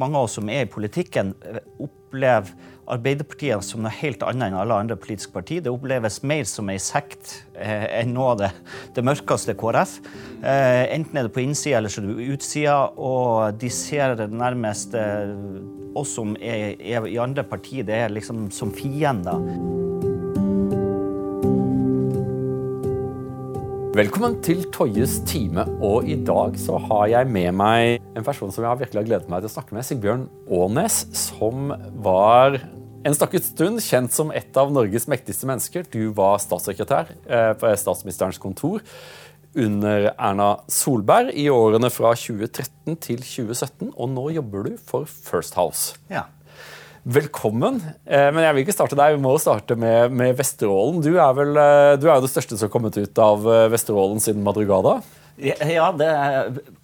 Mange av oss som er i politikken, opplever Arbeiderpartiet som noe helt annet enn alle andre politiske partier. Det oppleves mer som ei sekt eh, enn noe av det, det mørkeste KrF. Eh, enten er det på innsida eller så er det utsida, og de ser det nærmest eh, oss som er, er, i andre partier, det er liksom som fiender. Velkommen til Toyes time, og i dag så har jeg med meg en person som jeg har virkelig har gledet meg til å snakke med, Sigbjørn Aanes, som var en stakket stund kjent som et av Norges mektigste mennesker. Du var statssekretær eh, på statsministerens kontor under Erna Solberg i årene fra 2013 til 2017, og nå jobber du for First House. Ja. Velkommen. Eh, men jeg vil ikke starte deg. Vi må starte med, med Vesterålen. Du er vel eh, du er jo det største som har kommet ut av eh, Vesterålen siden Madrugada? Ja, det,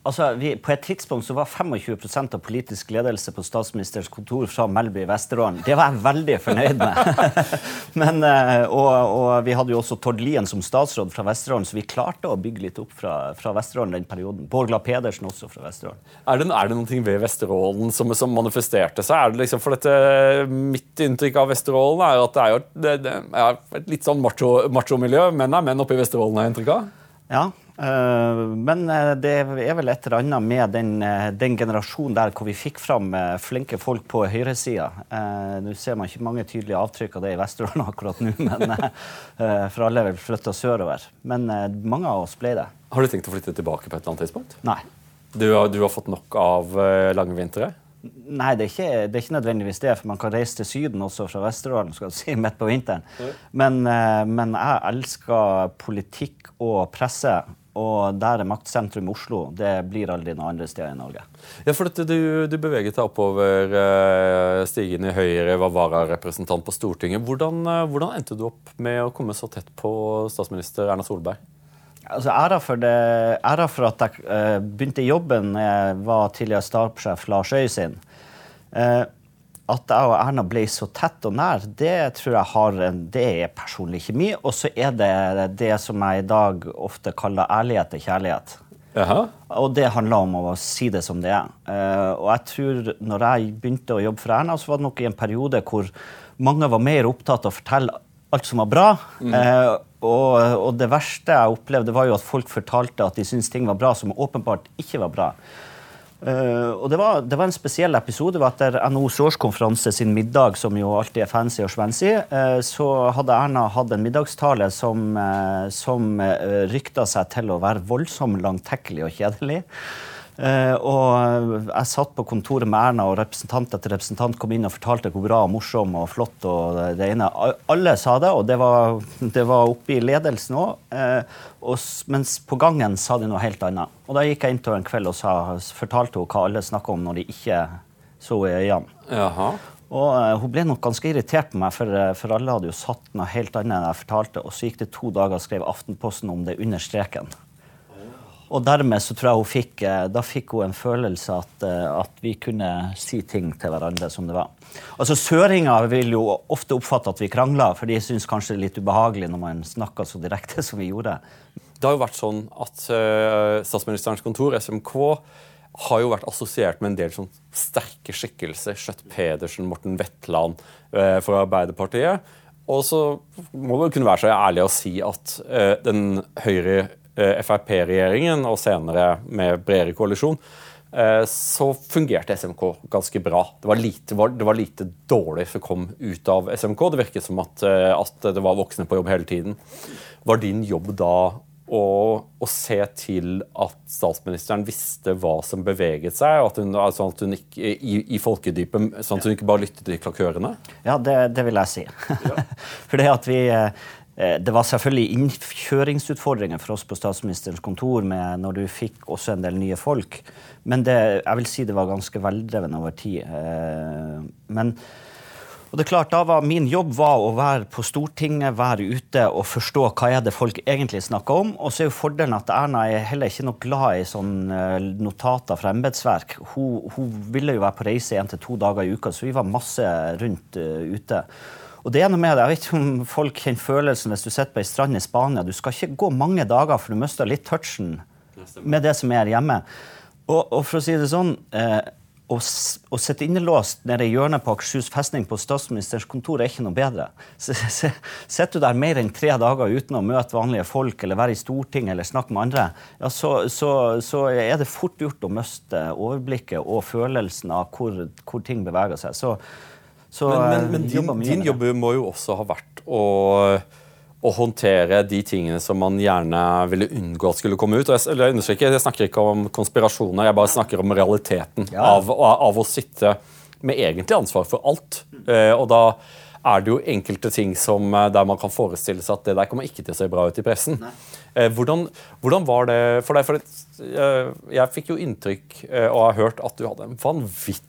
altså, vi, På et tidspunkt så var 25 av politisk ledelse på statsministerens kontor fra Melby i Vesterålen. Det var jeg veldig fornøyd med. Men, eh, og, og, vi hadde jo også Tord Lien som statsråd fra Vesterålen, så vi klarte å bygge litt opp fra, fra Vesterålen den perioden. Borgla Pedersen også fra Vesterålen. Er det, er det noe ved Vesterålen som, som, manifesterte seg? Det liksom, for dette, Mitt inntrykk av Vesterålen er at det er jo det, det er et litt sånn macho-miljø. Menn er menn oppe i Vesterålen, har jeg inntrykk av? Ja, men eh, det er vel et eller annet med den, eh, den generasjonen der hvor vi fikk fram flinke folk på høyresida. Nå ser man ikke mange tydelige avtrykk av det i Vesterålen akkurat nå, men, for alle er vel flytta sørover. Men mange av oss ble det. Har du tenkt å flytte tilbake på et eller annet tidspunkt? Nei. Du har, du har fått nok av lange vintre? Nei, det er, ikke, det er, ikke, nødvendigvis det. For man kan reise til Syden også fra Vesterålen skal du si, midt på vinteren. Men, men jeg elsker politikk og presse. Og der er maktsentrum i Oslo. Det blir aldri noe andre steder i Norge. Ja, for du, du beveget deg oppover uh, stigen i Høyre, var vararepresentant på Stortinget. Hvordan, uh, hvordan, endte du opp med å komme så tett på statsminister Erna Solberg? Altså, æra, for for at jeg uh, begynte i jobben var tidligere stabssjef Lars Øy sin. Uh, at jeg og Erna ble så tett og nær, det tror jeg har en, det er personlig kjemi. Og så er det det som jeg i dag ofte kaller ærlighet til kjærlighet. Aha. Og det handler om å si det som det er. Uh, og jeg tror når jeg begynte å jobbe for Erna, så var det nok i en periode hvor mange var mer opptatt av å fortelle alt som var bra. Mm. Uh, og, og, det verste jeg opplevde, var jo at folk fortalte at de syntes ting var bra som åpenbart ikke var bra. Uh, og det var, det var, en spesiell episode. Det var Etter NHOs årskonferanse sin middag, som jo alltid er fancy og svency, uh, så hadde Erna hatt en middagstale som, uh, som rykta seg til å være voldsomt langtekkelig og kjedelig. Uh, og jeg satt på kontoret med Erna, og representant etter representant kom inn og fortalte hvor bra, og morsom og flott og det ene. Alle sa det, og det var, det var oppe i ledelsen òg. Uh, mens på gangen sa de noe helt annet. Og da gikk jeg inn til henne en kveld og sa, fortalte henne hva alle snakka om når de ikke så i øynene. Og uh, Hun ble nok ganske irritert på meg, for, for alle hadde jo satt noe helt annet enn jeg fortalte. Og så gikk det to dager, og skrev Aftenposten om det under streken. Og dermed så tror jeg hun fikk, eh, da fikk hun en følelse at, eh, at vi kunne si ting til hverandre som det var. Altså Søringer vil jo ofte oppfatte at vi krangler, for de syns kanskje det er litt ubehagelig når man snakker så direkte som vi gjorde. Det har jo vært sånn at uh, Statsministerens kontor, SMK, har jo vært assosiert med en del sånn sterke skikkelser. Skjøtt Pedersen, Morten Wetland uh, fra Arbeiderpartiet. Og så må vi kunne være så ærlig å si at uh, den høyre Frp-regjeringen, og senere med bredere koalisjon, eh, så fungerte SMK ganske bra. Det var, lite, det var lite, dårlig som kom ut av SMK. Det virket som at, eh, at, det var voksne på jobb hele tiden. Var din jobb da å, å se til at statsministeren visste hva som beveget seg, og at hun, altså at hun ikke, i, i folkedypet, sånn at hun ikke bare lyttet til klakørene? Ja, det, det vil jeg si. Ja. For det at vi Eh, det var selvfølgelig innkjøringsutfordringer for oss på statsministerens kontor med når du fikk også en del nye folk. Men det, jeg vil si det var ganske veldrevende over tid. Eh, men og det er klart, da var Min jobb var å være på Stortinget, være ute og forstå hva er det folk egentlig snakker om. Og så er jo fordelen at Erna er heller ikke noe glad i sånn eh, notater fra embetsverk. Hun, hun, ville jo være på reise én til to dager i uka, så vi var masse rundt ute. Og det er noe med det, Jeg vet ikke om folk kjenner følelsen hvis du sitter på ei strand i Spania. Du skal ikke gå mange dager, for du mister litt touchen med det som er hjemme. Og, og for å si det sånn, eh, å, å sitte innelåst nede i hjørnet på Akershus festning på statsministerens kontor er ikke noe bedre. Sitter du der mer enn tre dager uten å møte vanlige folk eller være i Stortinget eller snakke med andre, ja, så, så, så er det fort gjort å miste overblikket og følelsen av hvor, hvor ting beveger seg. Så, så Men, men, eh, men din, jobber mye din jobb må jo også ha vært å, å håndtere de tingene som man gjerne ville unngå at skulle komme ut. Og jeg, eller jeg, understreker, jeg snakker ikke om konspirasjoner, jeg bare snakker om realiteten Ja. av, av å sitte med egentlig ansvar for alt. Eh, og da er det jo enkelte ting som, eh, der man kan forestille seg at det der kommer ikke til å se bra ut i pressen. Eh, hvordan, hvordan var det for deg? For det, eh, jeg fikk jo inntrykk eh, og har hørt at du hadde en vanvittig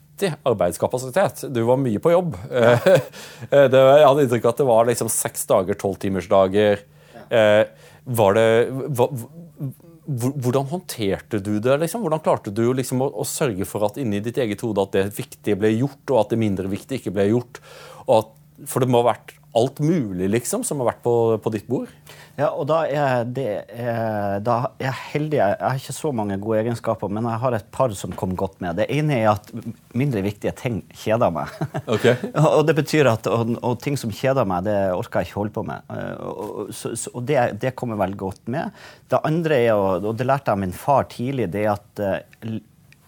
arbeidskapasitet. Du var mye på jobb. Ja. det, jeg hadde inntrykk av at det var liksom seks dager, tolvtimersdager. Eh, var det hvordan håndterte du det? Liksom? Hvordan klarte du liksom å, å sørge for at inni ditt eget hode at det viktige ble gjort, og at det mindre viktige ikke ble gjort? At, for det må ha vært alt mulig liksom, som har vært på, på ditt bord? Ja, og da er, det, eh, da er jeg heldig. Jeg har ikke så mange gode egenskaper, men jeg har et par som kom godt med. Det ene er at mindre viktige ting kjeder meg. Ok. og det betyr at og, og ting som kjeder meg, det orker jeg ikke holde på med. Eh, Og, så, så, og det, det kommer veldig godt med. Det andre er, og det lærte jeg av min far tidlig, det er at eh,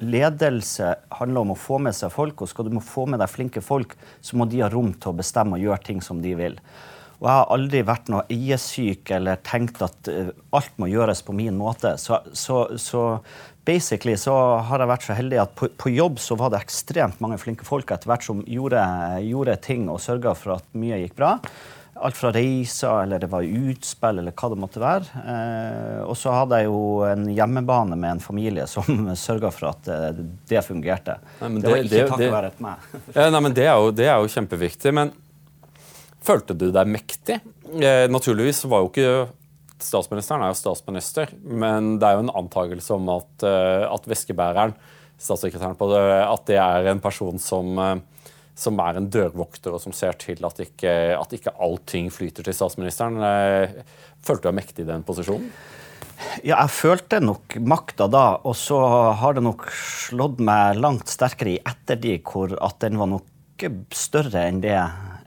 ledelse handler om å få med seg folk, og skal du få med deg flinke folk, så må de ha rom til å bestemme og gjøre ting som de vil. Og jeg har aldri vært noe eiesyk eller tenkt at eh, alt må gjøres på min måte. Så, så, så basically så har jeg vært så heldig at på, på jobb så var det ekstremt mange flinke folk etter hvert som gjorde, gjorde ting og sørga for at mye gikk bra. Alt fra reiser, eller det var utspill, eller hva det måtte være. Eh, og så hadde jeg jo en hjemmebane med en familie som sørga for at eh, det fungerte. Nei, det, det, var ikke det- takket være et meg. Ja, nei, men det er, jo, det er jo kjempeviktig. Men følte du deg mektig? Eh, naturligvis var jo ikke Statsministeren er jo statsminister, men det er jo en antakelse om at, eh, at veskebæreren, statssekretæren på det, at det er en person som, eh, som er en dørvokter, og som ser til at ikke, at ikke allting flyter til statsministeren. Eh, følte du deg mektig i den posisjonen? Ja, jeg følte nok makta da, og så har det nok slått meg langt sterkere i ettertid hvor at den var noe større enn det,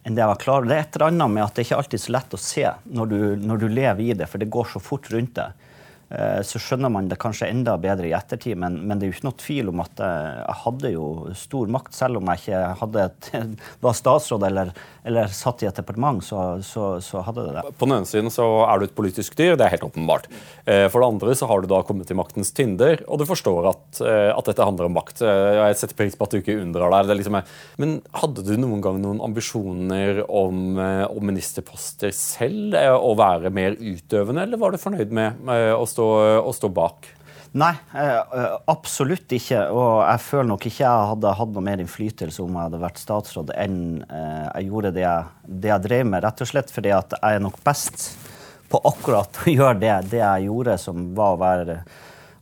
enn det jeg var klar over. Det er et eller annet med at det ikke alltid er så lett å se når du, når du lever i det, for det går så fort rundt deg. Eh, Så skjønner man det kanskje enda bedre i ettertid, men, men det er jo ikke noe tvil om at jeg, jeg hadde jo stor makt, selv om jeg ikke et, var statsråd eller, eller satt i et departement, så, så, så hadde det det. På den ene siden så er du et politisk dyr, det er helt åpenbart. Eh, For det andre så har du da kommet til maktens tinder, og du forstår at, eh, at dette handler om makt. Eh, Jeg setter pris på at du ikke unndrar deg. Det liksom, men hadde du noen gang noen ambisjoner om, eh, om ministerposter selv? eh, Å være mer utøvende, eller var du fornøyd med eh, å stå, å stå bak? Nei, eh, eh, absolutt ikke. Og jeg føler nok ikke jeg hadde hatt noe mer innflytelse om jeg hadde vært statsråd enn eh, jeg gjorde det jeg, det jeg drev med. Rett og slett fordi at jeg er nok best på akkurat å gjøre det, det jeg gjorde, som var å være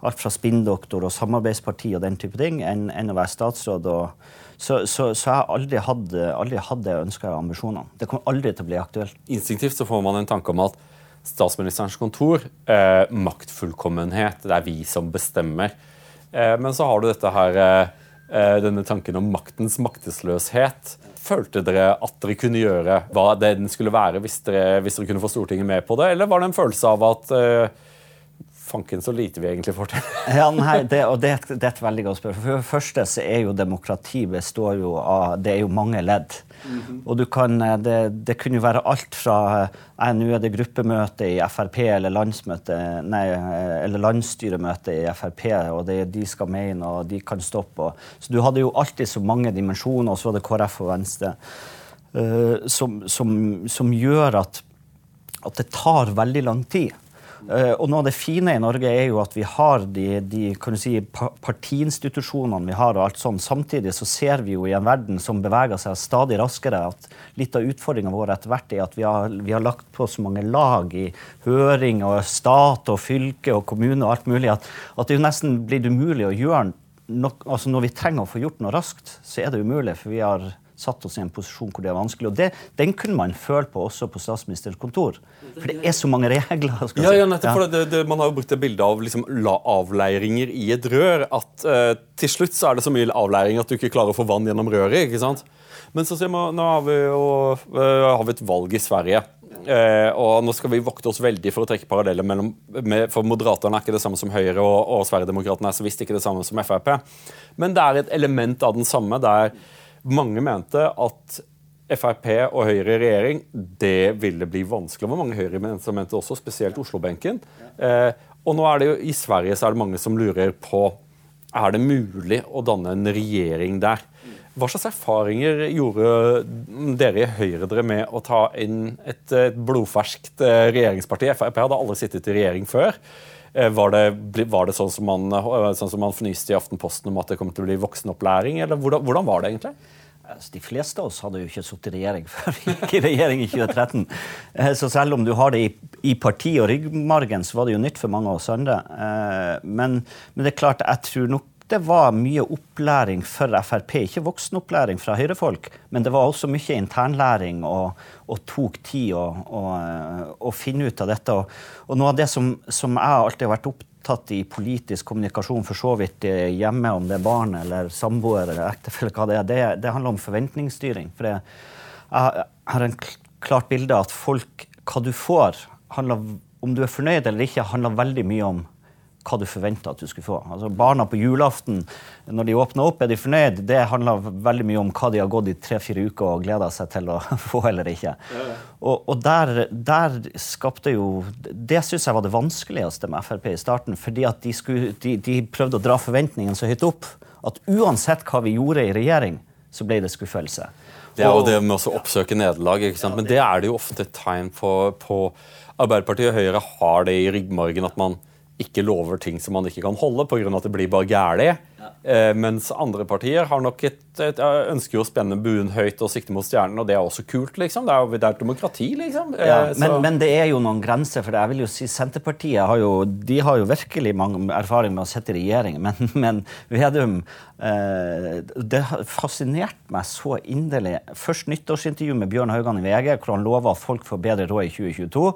alt fra spinndoktor og samarbeidsparti og den type ting, enn, enn å være statsråd. Og, så, så, så jeg har aldri hatt, aldri hatt det jeg ønska ambisjonene. Det kommer aldri til å bli aktuelt. Instinktivt så får man en tanke om at statsministerens kontor, eh, maktfullkommenhet, det er vi som bestemmer. Eh, men så har du dette her, eh, denne tanken om maktens maktesløshet. Følte dere at dere kunne gjøre hva den skulle være hvis dere, hvis dere kunne få Stortinget med på det, eller var det en følelse av at eh, fanken så lite vi egentlig får til? Ja, nei, det, og det, det er et veldig godt spørsmål. For det første så er jo demokrati består jo av Det er jo mange ledd. Og du kan, eh, det, det kunne jo være alt fra eh, Nå er det gruppemøte i Frp eller landsmøte Nei, eh, eller landsstyremøte i Frp, og det, de skal mene, og de kan stoppe. Og, så du hadde jo alltid så mange dimensjoner, og så var det KrF og Venstre, eh, som, som, som gjør at at det tar veldig lang tid. Eh, og noe av det fine i Norge er jo at vi har de, de si, partiinstitusjonene vi har. og alt sånt. Samtidig så ser vi jo i en verden som beveger seg stadig raskere, at litt av utfordringa vår etter hvert er at vi har, vi har lagt på så mange lag i høring og stat og fylke og kommune og alt mulig, at, at det jo nesten blir umulig å gjøre noe altså Når vi trenger å få gjort noe raskt, så er det umulig, for vi har satt oss i en posisjon hvor det er vanskelig. Og det, den kunne man føle på også på statsministerens kontor. For det er så mange regler. ja, ja, nettopp, for det, det, Man har jo brukt det bildet av liksom, avleiringer i et rør. At uh, til slutt så er det så mye avleiring at du ikke klarer å få vann gjennom røret. ikke sant? Men så, nå har vi, jo, uh, har vi et valg i Sverige. Uh, og nå skal vi vokte oss veldig for å trekke paralleller mellom med, For Moderaterne er ikke det samme som Høyre, og, og Sverigedemokraterna er så visst ikke det samme som Frp. Men det er et element av den samme der mange mente at Frp og Høyre i regjering, det ville bli vanskelig. Hvor mange Høyre som mente også, spesielt Oslo-benken. Eh, og nå er det jo, I Sverige så er det mange som lurer på er det mulig å danne en regjering der. Hva slags erfaringer gjorde dere i Høyre dere med å ta inn et, et blodferskt eh, regjeringsparti? Frp hadde aldri sittet i regjering før. Eh, var det, var det sånn, som man, eh, sånn som man fnyste i Aftenposten om at det kom til å bli voksenopplæring? eller hvordan, hvordan var det egentlig? Altså, de fleste av oss hadde jo ikke sittet i regjering før vi gikk i regjering i 2013. Eh, så selv om du har det i, parti og ryggmargen, så var det jo nytt for mange av oss andre. Men, men det er klart, jeg tror nok det var mye opplæring for Frp. Ikke voksenopplæring fra Høyre-folk, men det var også mye internlæring og, og tok tid å, å, å, finne ut av dette. Og, og noe av det som, som, jeg alltid har vært opptatt i politisk kommunikasjon, for så vidt hjemme, om det er barn eller samboer eller ektefelle, hva det er, det, det, handler om forventningsstyring. For jeg, jeg har en klart bilde av at folk, hva du får, handler, om du er fornøyd eller ikke, handler veldig mye om hva du forventa at du skulle få. Altså Barna på julaften, når de åpner opp, er de fornøyd? Det handler veldig mye om hva de har gått i tre-fire uker og gleda seg til å få eller ikke. Ja, ja. Og, og der, der, skapte jo Det syns jeg var det vanskeligste med Frp i starten. fordi at de, skulle, de, de prøvde å dra forventningene så høyt opp at uansett hva vi gjorde i regjering, så ble det skuffelse. Det er jo det med å oppsøke nederlag. Men det er det jo ofte et tegn på, på Arbeiderpartiet og Høyre har det i ryggmargen at man ikke lover ting som man ikke kan holde pga. at det blir bare gærlig. Ja. Eh, mens andre partier har nok et, et, ønsker å spenne buen høyt og sikte mot stjernen, og det er også kult. liksom. Det er jo det er demokrati, liksom. Ja, eh, men, men, det er jo noen grenser, for det. jeg vil jo si Senterpartiet har jo, de har jo virkelig mange erfaring med å sitte i regjering, men, men Vedum eh, Det fascinerte meg så inderlig. Først nyttårsintervju med Bjørn Haugan i VG, hvor han lover at folk får bedre råd i 2022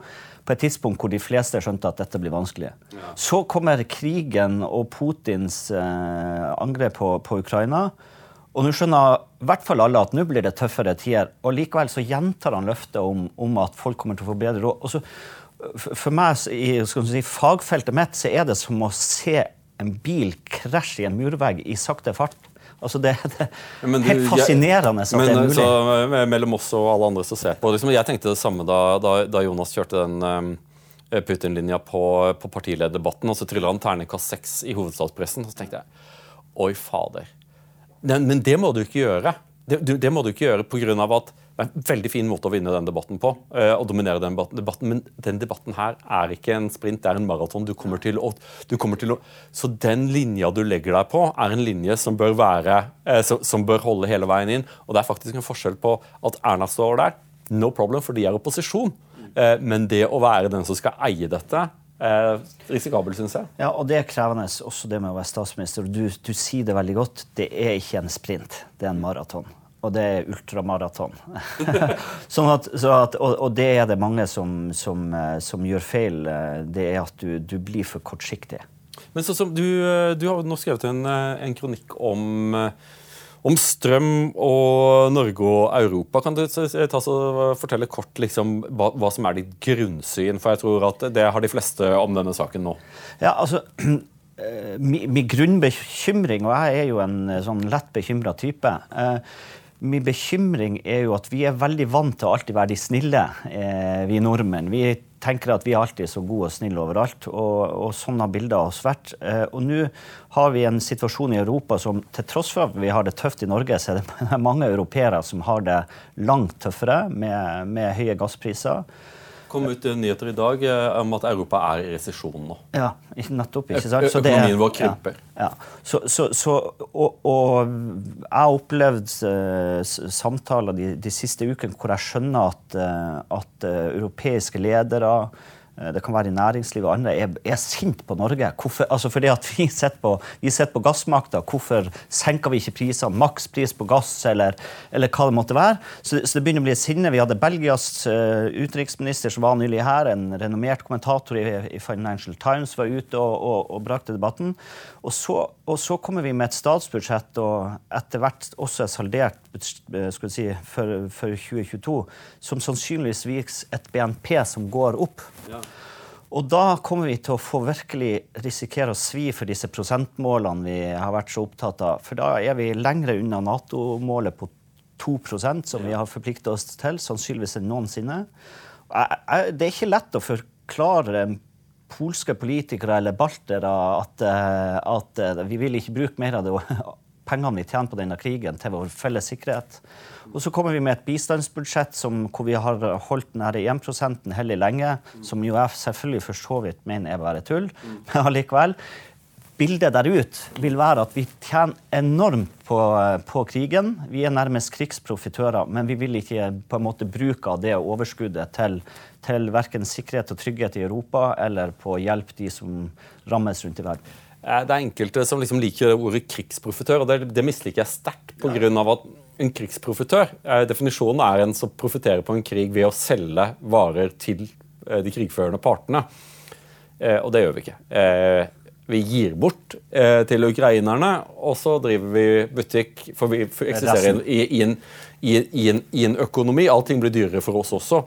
på et tidspunkt hvor de fleste skjønte at dette blir vanskelig. Ja. Så kommer krigen og Putins eh, angrep på, på, Ukraina. Og nå skjønner i hvert fall alle at nå blir det tøffere tider. Og likevel så gjentar han løftet om, om, at folk kommer til å få bedre råd. Og så, for meg i si, fagfeltet mitt så er det som å se en bil krasje i en murvegg i sakte fart. Altså det, det er helt fascinerende at men, det er mulig. Så, mellom oss og alle andre som ser på liksom, Jeg tenkte det samme da, da, da Jonas kjørte den um, Putin-linja på, på partilederdebatten, og så triller han terningkast seks i hovedstadspressen. Og så tenkte jeg oi, fader. Men, det må du ikke gjøre. Det, det må du ikke gjøre pga. at det er en veldig fin måte å vinne den debatten på. Uh, og dominere den debatten, Men den debatten her er ikke en sprint, det er en maraton. Du å, kommer til å Så den linja du legger deg på, er en linje som bør, være, uh, som, som bør holde hele veien inn. Og det er faktisk en forskjell på at Erna står der, no problem, for de er opposisjon. Uh, men det å være den som skal eie dette, Eh, risikabel, syns jeg. Ja, og det er krevende, også det med å være statsminister. Du, du sier det veldig godt. Det er ikke en sprint, det er en maraton og det er ultramaraton. sånn at, at, og, og, det er det mange som, som, eh, som, gjør feil. Eh, det er at du, du blir for kortsiktig. Men så, så, du, eh, du, har nå skrevet en, en kronikk om, om, strøm og Norge og Europa. Kan du så, fortelle kort liksom, hva, hva, som er ditt grunnsyn? For jeg tror at det har de fleste om denne saken nå. Ja, altså... Min, min grunnbekymring, og jeg er jo en sånn lett bekymra type eh, Min bekymring er jo at vi er veldig vant til å alltid være de snille, eh, vi nordmenn. Vi tenker at vi er alltid så gode og snille overalt, og, og sånn har bildet oss vært. Eh, og nå har vi en situasjon i Europa som til tross for at vi har det tøft i Norge, så er det mange europeere som har det langt tøffere med, med høye gasspriser kom ut nyheter i dag eh, om at Europa er i resesjon nå. Ja, nettopp. ikke sant? Så Økonomien vår krymper. Ja, ja. Så, så, så, og, og, jeg har opplevd uh, samtaler de, de, siste ukene hvor jeg skjønner at, uh, at europeiske ledere Eh, det kan være i næringslivet og andre, er, er sint på Norge. Hvorfor, altså fordi at vi sitter på, vi på gassmakta. Hvorfor senker vi ikke prisene? Makspris på gass, eller, eller, hva det måtte være. Så, så, det begynner å bli et sinne. Vi hadde Belgias uh, utenriksminister som var nylig her. En renommert kommentator i, i Financial Times var ute og, og, og brakte debatten. Og så, og så, kommer vi med et statsbudsjett og etter hvert også et saldert eh, si, for, for 2022 som sannsynligvis viser et BNP som går opp. Ja. Og da kommer vi til å få virkelig risikere å svi for disse prosentmålene vi har vært så opptatt av. For da er vi lengre unna Nato-målet på 2% som vi har forplikta oss til, sannsynligvis enn noensinne. Det er ikke lett å forklare polske politikere eller baltere at, eh, at eh, vi vil ikke bruke mer av det pengene vi tjener på denne krigen, til vår felles sikkerhet. Og så kommer vi med et bistandsbudsjett som, hvor vi har holdt nære 1 hellig lenge, som jo jeg selvfølgelig for så vidt mener er bare tull. Men allikevel. Bildet der ute vil være at vi tjener enormt på, på, krigen. Vi er nærmest krigsprofitører, men vi vil ikke på en måte bruke av det overskuddet til, til verken sikkerhet og trygghet i Europa eller på å hjelpe de som rammes rundt i verden. Eh, det er enkelte som liksom liker ordet krigsprofitør, og det, det misliker jeg sterkt. På grunn av at en krigsprofitør eh, Definisjonen er en som profitterer på en krig ved å selge varer til eh, de krigførende partene. Og det gjør vi ikke. Vi gir bort til ukrainerne, og så driver vi butikk. For vi eksisterer i, i, en, i, en, i en økonomi. Allting blir dyrere for oss også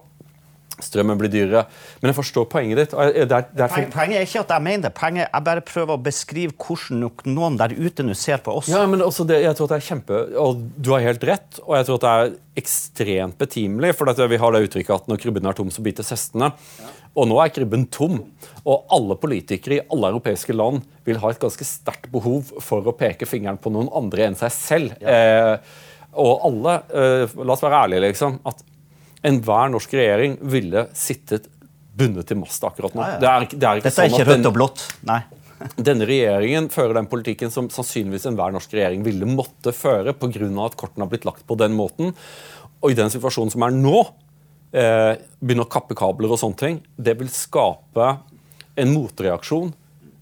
strømmen blir dyrere. Men jeg forstår poenget ditt. Der, er, er. Poenget er ikke at jeg mener det. Poenget er bare prøver å beskrive hvordan noen der ute nå ser på oss. Ja, men også det, jeg tror at det er kjempe, og Du har helt rett, og jeg tror at det er ekstremt betimelig. For vi har det uttrykket at når krybben er tom, så bites hestene. Ja. Og nå er krybben tom. Og alle politikere i alle europeiske land vil ha et ganske sterkt behov for å peke fingeren på noen andre enn seg selv. Ja. Eh, og alle, eh, la oss være ærlige, liksom, at enhver norsk regjering ville sittet bundet til mast akkurat nå. Ja, ja. Det er, det er Dette er sånn ikke rødt og blått. Nei. Denne regjeringen fører den politikken som sannsynligvis enhver norsk regjering ville måtte føre pga. at kortene har blitt lagt på den måten. Og i den situasjonen som er nå, eh, begynner å kappe kabler og sånne ting, det vil skape en motreaksjon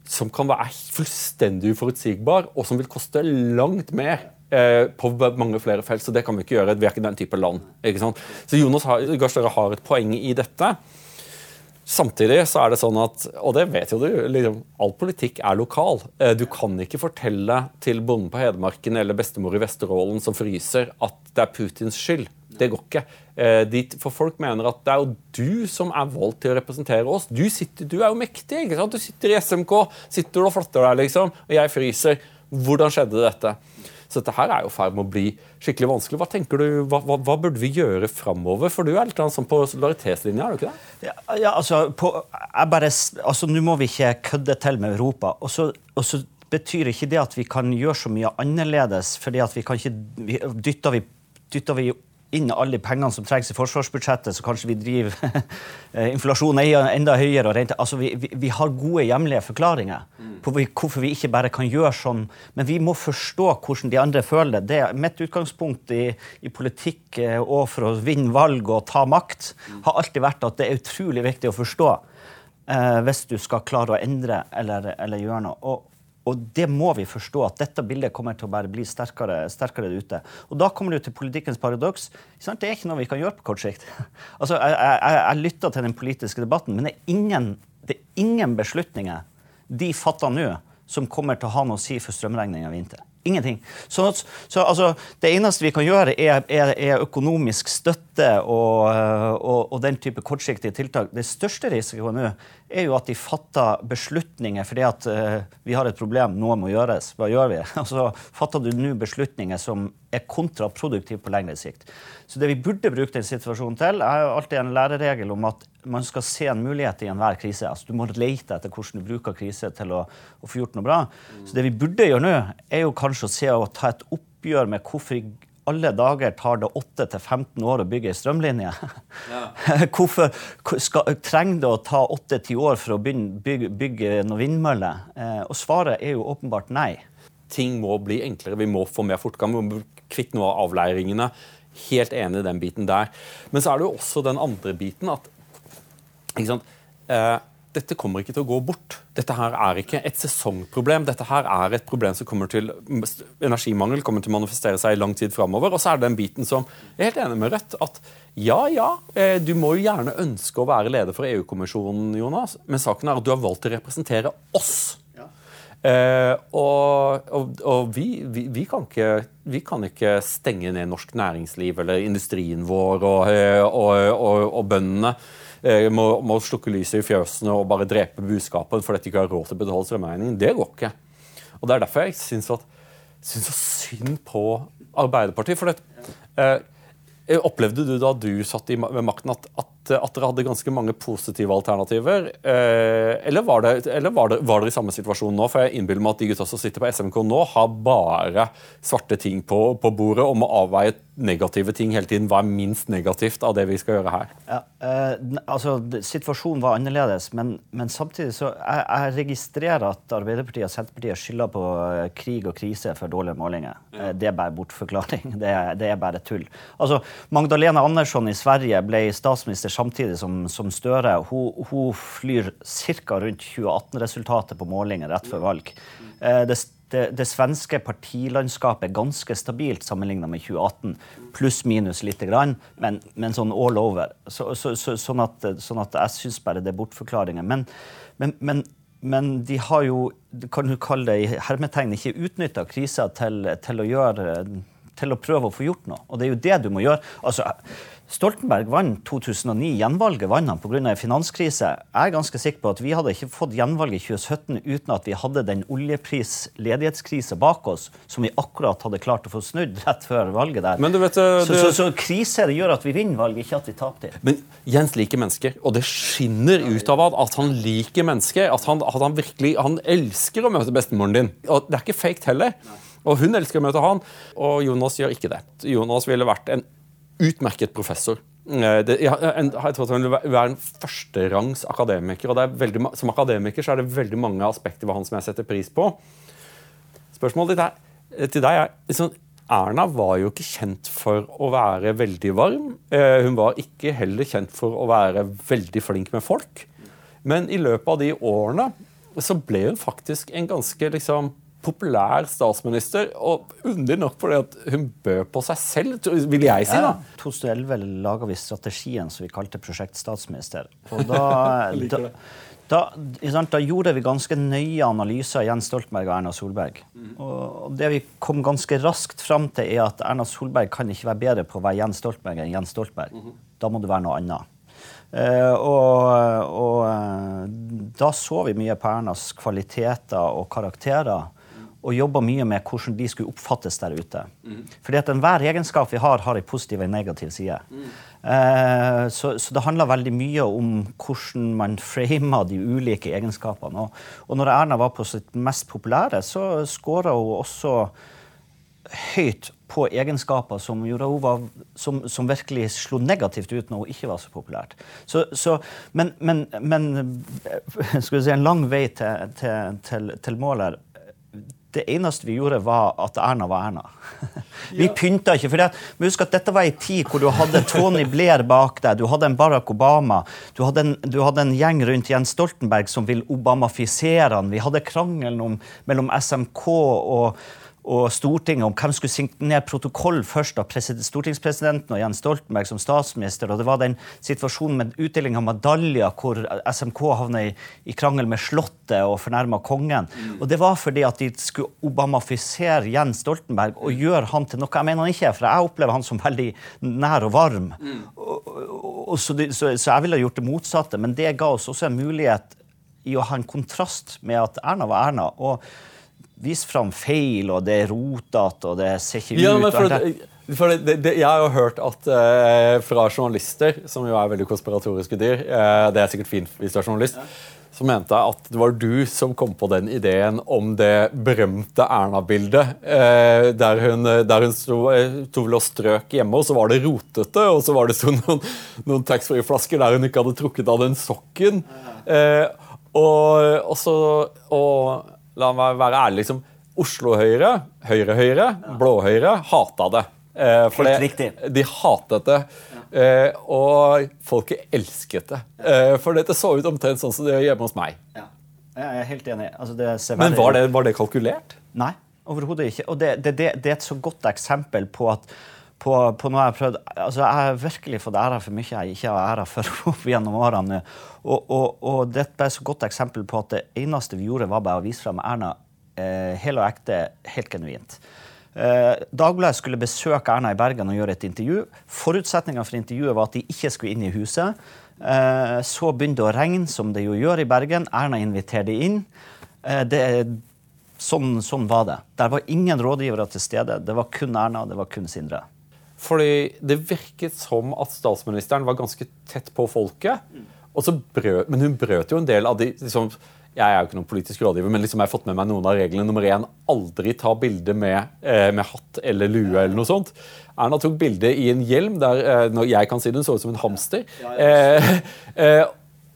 som kan være fullstendig uforutsigbar, og som vil koste langt mer på mange flere felt, så det kan vi ikke gjøre. Vi er ikke den type land. ikke sant? Så Jonas Gahr Støre har et poeng i dette. Samtidig så er det sånn at, og det vet jo du, liksom, all politikk er lokal. Eh, du kan ikke fortelle til bonden på Hedmarken eller bestemor i Vesterålen som fryser, at det er Putins skyld. Det går ikke. Eh, for folk mener at det er jo du som er valgt til å representere oss. Du, sitter, du er jo mektig. ikke sant? Du sitter i SMK, sitter og flotter deg, liksom, og jeg fryser. Hvordan skjedde dette? Så dette her er jo i ferd med å bli skikkelig vanskelig. Hva tenker du, hva, hva, hva burde vi gjøre framover? For du er litt sånn på solidaritetslinja, er du ikke det? Ja, ja altså, på, bare, altså, Nå må vi ikke kødde til med Europa. Og så, og så betyr ikke det at vi kan gjøre så mye annerledes. fordi at vi kan ikke, vi, dytter, vi, dytter vi inn alle de pengene som trengs i forsvarsbudsjettet, så kanskje vi driver eh, inflasjonen enda høyere. og rente. Altså, vi, vi, vi, har gode hjemlige forklaringer mm. på hvorfor vi ikke bare kan gjøre sånn. Men vi må forstå hvordan de andre føler det. det er mitt utgangspunkt i, i, politikk eh, og for å vinne valg og ta makt mm. har alltid vært at det er utrolig viktig å forstå eh, hvis du skal klare å endre eller, eller gjøre noe. Og, og det må vi forstå, at dette bildet kommer til å bare bli sterkere, sterkere ute. Og da kommer du til politikkens paradoks. Det er ikke noe vi kan gjøre på kort sikt. Altså, jeg, jeg, jeg lytter til den politiske debatten, men det er ingen, det er ingen beslutninger de fatter nå, som kommer til å ha noe å si for strømregninga i vinter. Ingenting. Så, så altså, det eneste vi kan gjøre, er, er, er økonomisk støtte og, og, og, den type kortsiktige tiltak. Det største risikoen nå er jo at de fatter beslutninger fordi at uh, vi har et problem, noe må gjøres. Hva gjør vi? Altså, fatter du nå beslutninger som er kontraproduktive på lengre sikt. Så det vi burde bruke den situasjonen til, er jo alltid en læreregel om at man skal se en mulighet i enhver krise. Altså, du må lete etter hvordan du bruker krise til å, å få gjort noe bra. Så det vi burde gjøre nå, er jo kanskje å se og ta et oppgjør med hvorfor i alle dager tar det 8-15 år å bygge ei strømlinje? Ja. Hvorfor skal, trenger det å ta 8-10 år for å bygge, bygge noen vindmøller? Eh, og svaret er jo åpenbart nei. Ting må bli enklere, vi må få mer fortgang, vi må bli kvitt noe av avleiringene. Helt enig i den biten der. Men så er det jo også den andre biten at eh, dette kommer ikke til å gå bort. Dette her er ikke et sesongproblem. Dette her er et problem som kommer til Energimangel kommer til å manifestere seg i lang tid framover. Og så er det den biten som Jeg er helt enig med Rødt. At ja, ja, eh, du må jo gjerne ønske å være leder for EU-kommisjonen, Jonas, men saken er at du har valgt å representere oss. Eh, og, og, og vi, vi, vi, kan ikke, vi, kan ikke, stenge ned norsk næringsliv eller industrien vår og, eh, og bøndene. Eh, må, må, slukke lyset i fjøsene og bare drepe buskapen fordi de ikke har råd til å betale strømregningen. Det går ikke. Og Det er derfor jeg syns så synd på Arbeiderpartiet. for det, eh, Opplevde du da du satt ved makten at, at at, dere hadde ganske mange positive alternativer? Eh, eller, var det, eller var, det, var dere i samme situasjon nå? For jeg innbiller meg at de gutta som sitter på SMK nå, har bare svarte ting på, på bordet og må avveie negative ting hele tiden. Hva er minst negativt av det vi skal gjøre her? Ja, eh, altså, Situasjonen var annerledes, men, men samtidig så jeg, jeg, registrerer at Arbeiderpartiet og Senterpartiet skylder på eh, krig og krise for dårlige målinger. Ja. Eh, det er bare bortforklaring. Det det er bare tull. Altså, Magdalena Andersson i Sverige ble statsminister samtidig som, som Støre. Hun, hun flyr ca. rundt 2018-resultatet på målinger rett før valg. Eh, det, det, det, svenske partilandskapet er ganske stabilt sammenlignet med 2018. Pluss-minus lite grann, men, men, sånn all over. Så, så, så, sånn, at, sånn, at, jeg syns bare det er bortforklaringer. Men, men, men, men, de har jo, kan du kalle det i hermetegn, ikke utnytta krisa til, til, til å prøve å få gjort noe. Og det er jo det du må gjøre. Altså, Stoltenberg vant 2009. Gjenvalget vant han pga. finanskrise. Jeg er ganske sikker på at vi hadde ikke fått gjenvalg i 2017 uten at vi hadde den oljepris-ledighetskrise bak oss, som vi akkurat hadde klart å få snudd rett før valget der. Men du vet, du... så, så, så, krise det gjør at vi vinner valget, ikke at vi taper det. Men Jens liker mennesker, og det skinner ut av at han liker mennesker. At han, at han virkelig han elsker å møte bestemoren din. Og det er ikke fake heller. Og hun elsker å møte han, og Jonas gjør ikke det. Jonas ville vært en utmerket professor. Eh, det, jeg, jeg, tror at han vil være en førsterangs akademiker. og veldig, Som akademiker så er det veldig mange aspekter ved han som jeg setter pris på. Spørsmålet ditt eh, til deg er liksom, Erna var jo ikke kjent for å være veldig varm. Eh, hun var ikke heller kjent for å være veldig flink med folk. Men i løpet av de årene så ble hun faktisk en ganske liksom populær statsminister, og underlig nok fordi at hun bød på seg selv, vil jeg si. da. I 2011 laga vi strategien som vi kalte Prosjekt statsminister. Og da, da, da, da, gjorde vi ganske nøye analyser av Jens Stoltenberg og Erna Solberg. Og det vi kom ganske raskt fram til, er at Erna Solberg kan ikke være bedre på å være Jens Stoltenberg enn Jens Stoltenberg. Da må det være noe annet. Uh, og, og uh, da så vi mye på Ernas kvaliteter og karakterer og jobba mye med hvordan de skulle oppfattes der ute. Mm. Fordi at enhver egenskap vi har, har en positiv og en negativ side. Mm. Eh, så, så, det handler veldig mye om hvordan man framer de ulike egenskapene. Og, og når Erna var på sitt mest populære, så skåra hun også høyt på egenskaper som, var, som, som, virkelig slo negativt ut når hun ikke var så populært. Så, så, men, men, men vi si, en lang vei til, til, til, til målet. Det eneste vi gjorde, var at Erna var Erna. vi ja. pynta ikke. for Husk at dette var en tid hvor du hadde Tony Blair bak deg, du hadde en Barack Obama, du hadde en, du hadde en gjeng rundt Jens Stoltenberg som vil obamafisere han. Vi hadde krangelen mellom SMK og og Stortinget om hvem skulle signere protokoll først av stortingspresidenten og Jens Stoltenberg som statsminister. og Det var den situasjonen med utdeling av medaljer hvor SMK havna i, i, krangel med Slottet og fornærma kongen. Mm. Og Det var fordi at de skulle obamafisere Jens Stoltenberg og gjøre han til noe jeg mener han ikke er, for jeg opplever han som veldig nær og varm. Mm. Og, og, så, de, så, så jeg ville gjort det motsatte, men det ga oss også en mulighet i å ha en kontrast med at Erna var Erna. og Vis fram feil, og det er rotete, og det ser ikke ja, ut for det, for det, det, Jeg har jo hørt at eh, fra journalister, som jo er veldig konspiratoriske dyr eh, Det er sikkert fint hvis du er journalist. Ja. Så mente jeg at det var du som kom på den ideen om det berømte Erna-bildet. Eh, der hun, der hun sto, sto og strøk hjemme, og så var det rotete. Og så var det så noen, noen taxfree-flasker der hun ikke hadde trukket av den sokken. og, og så... Og, La meg være ærlig. liksom, Oslo Høyre, Høyre-Høyre, Blå-Høyre hata det. Eh, for det, de hatet det. Eh, og folket elsket det. Eh, for dette så ut omtrent sånn som det gjør hjemme hos meg. Ja. Jeg er helt enig. Altså, det ser Men var det, var det kalkulert? Nei, overhodet ikke. Og det, det, det, det er et så godt eksempel på at på, på noe jeg har prøvd altså Jeg har virkelig fått æra for mye jeg ikke har æra for opp gjennom årene. Og, og, og dette er et så godt eksempel på at det eneste vi gjorde, var bare å vise fram Erna eh, hel og ekte, helt genuint. Eh, Dagbladet skulle besøke Erna i Bergen og gjøre et intervju. Forutsetninga for intervjuet var at de ikke skulle inn i huset. Eh, så begynte det å regne, som det jo gjør i Bergen. Erna inviterte inn. Eh, det, sånn, sånn var det. Der var ingen rådgivere til stede. Det var kun Erna, det var kun Sindre. Fordi det virket som at statsministeren var ganske tett på folket. Og så brøt, men hun brøt jo en del av de liksom, Jeg er jo ikke noen politisk rådgiver, men liksom jeg har fått med meg noen av reglene. Nummer én aldri ta bilde med, eh, med hatt eller lue eller noe sånt. Erna tok bilde i en hjelm der eh, når jeg kan si det, så ut som en hamster. Eh, eh,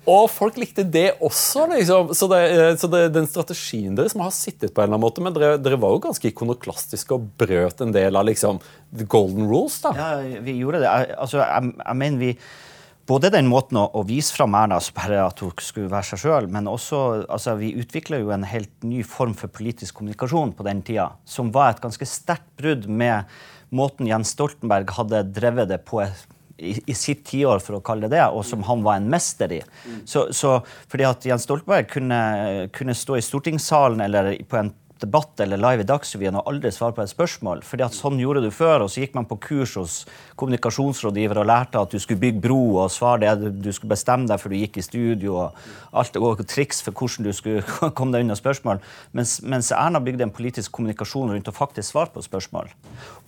og folk likte det også, liksom. Så, det, eh, så det, den strategien deres må ha sittet på en eller annen måte, men dere, dere var jo ganske ikonoklastiske og brøt en del av liksom the golden rules, da. Ja, vi gjorde det. Jeg, altså, jeg, jeg mener vi både den måten å, å vise fram Erna bare at hun skulle være seg sjøl, men også altså, vi utvikla jo en helt ny form for politisk kommunikasjon på den tida, som var et ganske sterkt brudd med måten Jens Stoltenberg hadde drevet det på i, sitt tiår, for å kalle det det, og som han var en mester i. Så, så fordi at Jens Stoltenberg kunne, kunne stå i stortingssalen eller på en debatt eller live i Dagsrevyen og aldri svare på et spørsmål. fordi at sånn gjorde du før, og så gikk man på kurs hos kommunikasjonsrådgiver og lærte at du skulle bygge bro og svare det du skulle bestemme deg før du gikk i studio, og alt og triks for hvordan du skulle komme deg unna spørsmål. Mens, mens Erna bygde en politisk kommunikasjon rundt å faktisk svare på spørsmål.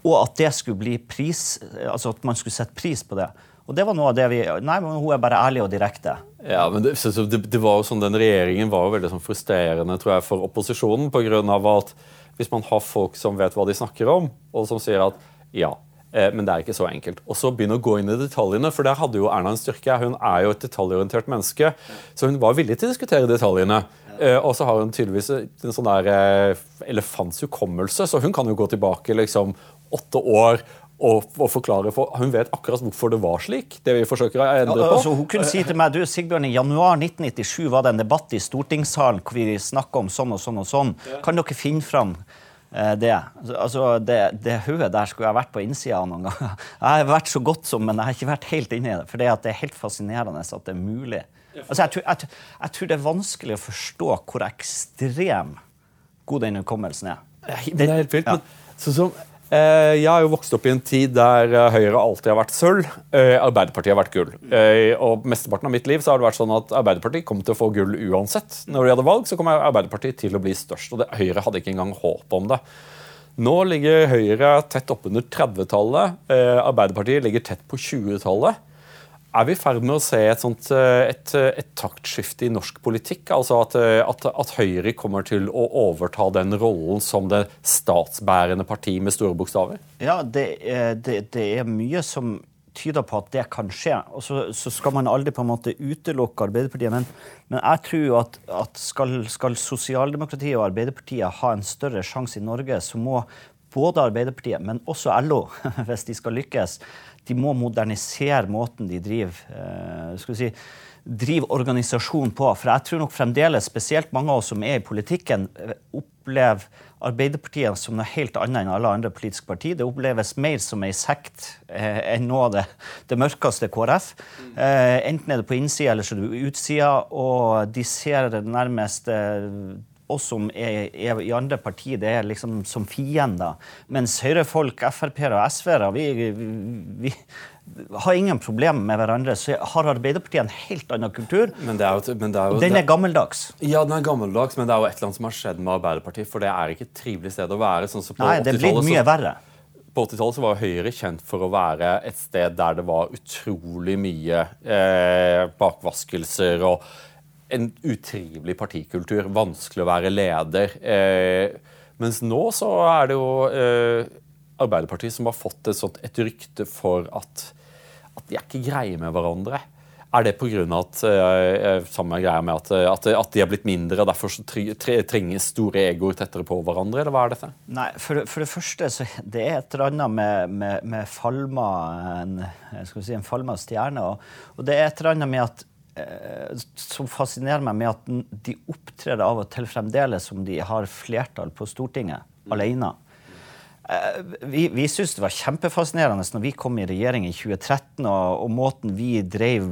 Og at det skulle bli pris, altså at man skulle sette pris på det. Og det var noe av det vi Nei, men hun er bare ærlig og direkte. Ja, men det, det, det var jo sånn, Den regjeringen var jo veldig sånn frustrerende tror jeg, for opposisjonen. På grunn av at hvis man har folk som vet hva de snakker om, og som sier at ja, eh, men det er ikke så enkelt. Og så begynne å gå inn i detaljene, for der hadde jo Erna en styrke. Hun er jo et detaljorientert menneske, så hun var villig til å diskutere detaljene. Eh, og så har hun tydeligvis en sånn der eh, elefants hukommelse, så hun kan jo gå tilbake liksom åtte år og, forklare for, Hun vet akkurat hvorfor det var slik. det vi forsøker å endre på. Altså, hun kunne si til meg du, Sigbjørn, i januar 1997 var det en debatt i stortingssalen hvor vi snakka om sånn og sånn og sånn. Kan dere finne fram eh, det? Altså, det, det hodet der skulle jeg vært på innsida av noen ganger. Jeg har vært så godt som, men jeg har ikke vært helt inni det. For det, det er helt fascinerende at det er mulig. Altså, jeg, tror, jeg, jeg tror det er vanskelig å forstå hvor ekstrem god den hukommelsen er. Det er helt vilt. men sånn som jeg har jo vokst opp i en tid der eh, Høyre alltid har vært sølv, eh, Arbeiderpartiet har vært gull. Og Mesteparten av mitt liv så har det vært sånn at Arbeiderpartiet kom til å få gull uansett. Når de hadde valg, så kom Arbeiderpartiet til å bli størst. og det, Høyre hadde ikke engang håp om det. Nå ligger Høyre tett oppunder 30-tallet. Arbeiderpartiet ligger tett på 20-tallet. Er vi i ferd med å se et, sånt, et, et taktskifte i norsk politikk? Altså at, at, at, Høyre kommer til å overta den rollen som det statsbærende parti med store bokstaver? Ja, det det, det er mye som tyder på at det kan skje. Og så, så skal man aldri på en måte utelukke Arbeiderpartiet. Men, men jeg tror at, at skal, skal sosialdemokratiet og Arbeiderpartiet ha en større sjanse i Norge, så må både Arbeiderpartiet, men også LO, hvis de skal lykkes, de må modernisere måten de driver eh, skal vi si, driver organisasjon på. For jeg tror nok fremdeles, spesielt mange av oss som er i politikken, opplever Arbeiderpartiet som noe helt annet enn alle andre politiske partier. Det oppleves mer som ei sekt eh, enn av det, det mørkeste KrF. Eh, enten er det på innsida eller så er det på utsida, og de ser nærmest eh, oss som er, er, i andre partier, det er liksom som fiender. Mens Høyre-folk, Frp-ere og SV-ere, vi, vi, vi, har ingen problemer med hverandre. Så har Arbeiderpartiet en helt annen kultur. Men det er jo, men det er jo, den er gammeldags. Ja, den er gammeldags, men det er jo et eller annet som har skjedd med Arbeiderpartiet. For det er ikke et trivelig sted å være. Sånn så Nei, det blir mye verre. På 80-tallet var Høyre kjent for å være et sted der det var utrolig mye eh, bakvaskelser og en utrivelig partikultur. Vanskelig å være leder. Eh, mens nå så er det jo eh, Arbeiderpartiet som har fått et, sånt, et rykte for at, at de er ikke greie med hverandre. Er det pga. at eh, samme greia med at, at, at, de har blitt mindre, og derfor trenger store egoer tettere på hverandre, eller hva er dette? Nei, For, for det første så det er et eller annet med, med, med falma, en, si, en falma stjerne. Og, og, det er et eller annet med at eh, som fascinerer meg med at de opptrer av og til fremdeles som de har flertall på Stortinget mm. alene. Eh, vi, vi syntes det var kjempefascinerende når vi kom i regjering i 2013, og, og måten vi drev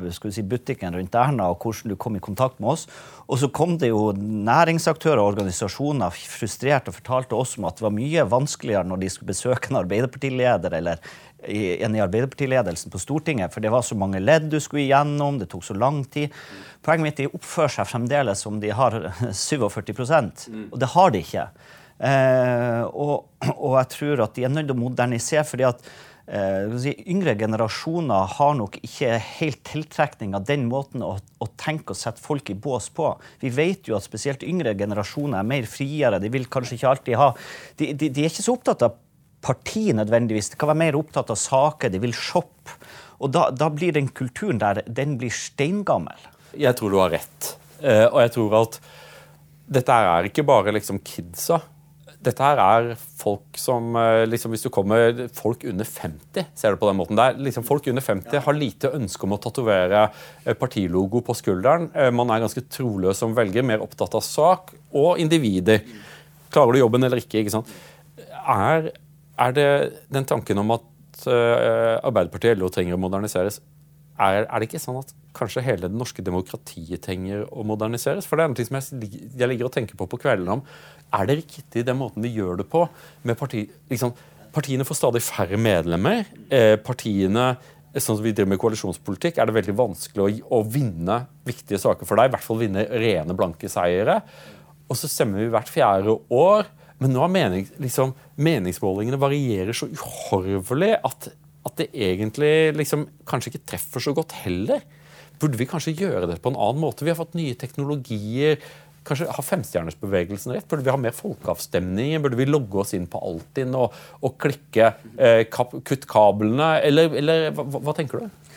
vi si, butikken rundt Erna, og hvordan du kom i kontakt med oss. Og så kom det jo næringsaktører og organisasjoner frustrert og fortalte oss om at det var mye vanskeligere når de skulle besøke en Arbeiderpartileder eller en i Arbeiderpartiledelsen på Stortinget, for det var så mange ledd du skulle igjennom, det tok så lang tid. Poenget mitt er de oppfører seg fremdeles som de har 47 mm. og det har de ikke. Eh, og, og, jeg tror at de er nødt til å modernisere. fordi at eh, si, Yngre generasjoner har nok ikke helt tiltrekning av den måten å, å, tenke og sette folk i bås på. Vi vet jo at spesielt yngre generasjoner er mer friere. De vil kanskje ikke alltid ha De, de, de er ikke så opptatt av parti nødvendigvis. De kan være mer opptatt av saker. De vil shoppe. Og da, da blir den kulturen der den blir steingammel. Jeg tror du har rett. Uh, og jeg tror at dette her er ikke bare liksom kidsa dette her er folk som eh, liksom, Hvis du kommer folk under 50, ser du på den måten der. Liksom, folk under 50 har lite ønske om å tatovere eh, partilogo på skulderen. Eh, man er ganske troløs som velger, mer opptatt av sak og individer. Klarer du jobben eller ikke? ikke sant? Er, er det den tanken om at uh, Arbeiderpartiet og LO trenger å moderniseres, er, er, det ikke sånn at kanskje hele det norske demokratiet trenger å moderniseres? For det er noe som jeg, jeg ligger og tenker på på kveldene om. Er det riktig den måten de gjør det på? med parti, liksom, Partiene får stadig færre medlemmer. Eh, partiene sånn som vi driver med koalisjonspolitikk, er det veldig vanskelig å, å, vinne viktige saker for deg. I hvert fall vinne rene, blanke seire. Og så stemmer vi hvert fjerde år. Men nå er mening, liksom, meningsmålingene varierer så uhorvelig at at det egentlig liksom kanskje ikke treffer så godt heller. Burde vi kanskje gjøre det på en annen måte? Vi har fått nye teknologier. Kanskje Har femstjernersbevegelsen rett? Burde vi ha mer folkeavstemninger? Burde vi logge oss inn på Altinn og, og klikke eh, kap, kutt kablene? Eller, eller hva, hva tenker du?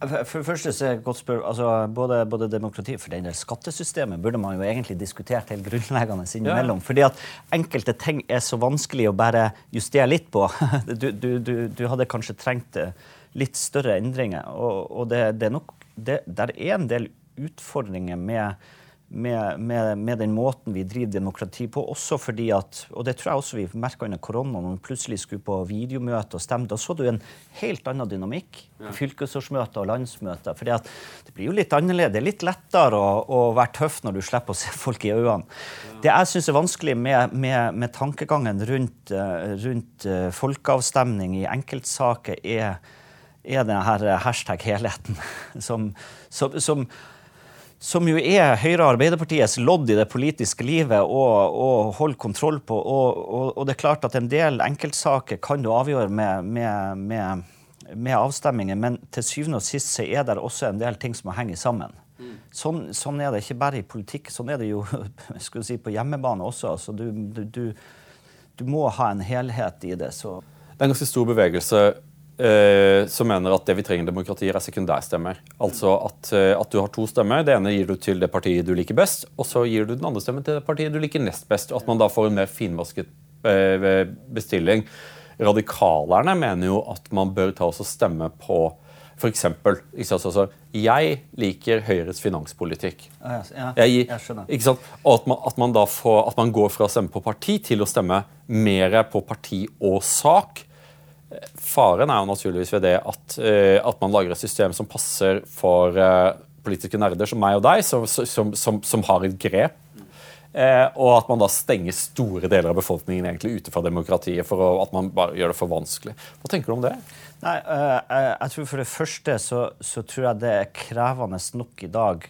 For det første så er det godt spør, altså både, både demokrati for den del skattesystemet burde man jo egentlig diskutert helt grunnleggende innimellom. Ja. Fordi at enkelte ting er så vanskelig å bare justere litt på. Du, du, du, du hadde kanskje trengt eh, litt større endringer. Og, og det, det, er nok, det, der er en del utfordringer med med, med, med, den måten vi driver demokrati på. Også fordi at, og det tror jeg også vi merka under korona, når vi plutselig skulle på videomøte og stemme. Da så du en helt annen dynamikk på fylkesårsmøter og landsmøter. fordi at det blir jo litt annerledes. Det er litt lettere å, å, være tøff når du slipper å se folk i øynene. Ja. Det jeg syns er vanskelig med, med, med tankegangen rundt, eh, rundt uh, folkeavstemning i enkeltsaker, er, er denne hashtag helheten som, som, som som jo er Høyre og Arbeiderpartiets lodd i det politiske livet å holde kontroll på. Og, og, og, det er klart at en del enkeltsaker kan du avgjøre med, med, med, med, avstemninger, men til syvende og sist så er det også en del ting som må henge sammen. Sånn, sånn, er det ikke bare i politikk, sånn er det jo si, på hjemmebane også. Altså, du, du, du, må ha en helhet i det. Så. Det er en ganske stor bevegelse eh, som mener at det vi trenger i demokratier, er sekundærstemmer. Altså at, eh, at, du har to stemmer. Det ene gir du til det partiet du liker best, og så gir du den andre stemmen til det partiet du liker nest best. Og at man da får en mer finvasket eh, bestilling. Radikalerne mener jo at man bør ta oss og stemme på F.eks. Altså, jeg liker Høyres finanspolitikk. Ja, jeg, jeg skjønner. Og at man, at man, da får, at man går fra å stemme på parti til å stemme mer på parti og sak. Faren er jo naturligvis ved det at, uh, at, man lager et system som passer for uh, politiske nerder som meg og deg, som, som, som, som har et grep. Uh, og at man da stenger store deler av befolkningen egentlig ute fra demokratiet for å, at man bare gjør det for vanskelig. Hva tenker du om det? Nei, jeg tror For det første så, så, tror jeg det er krevende nok i dag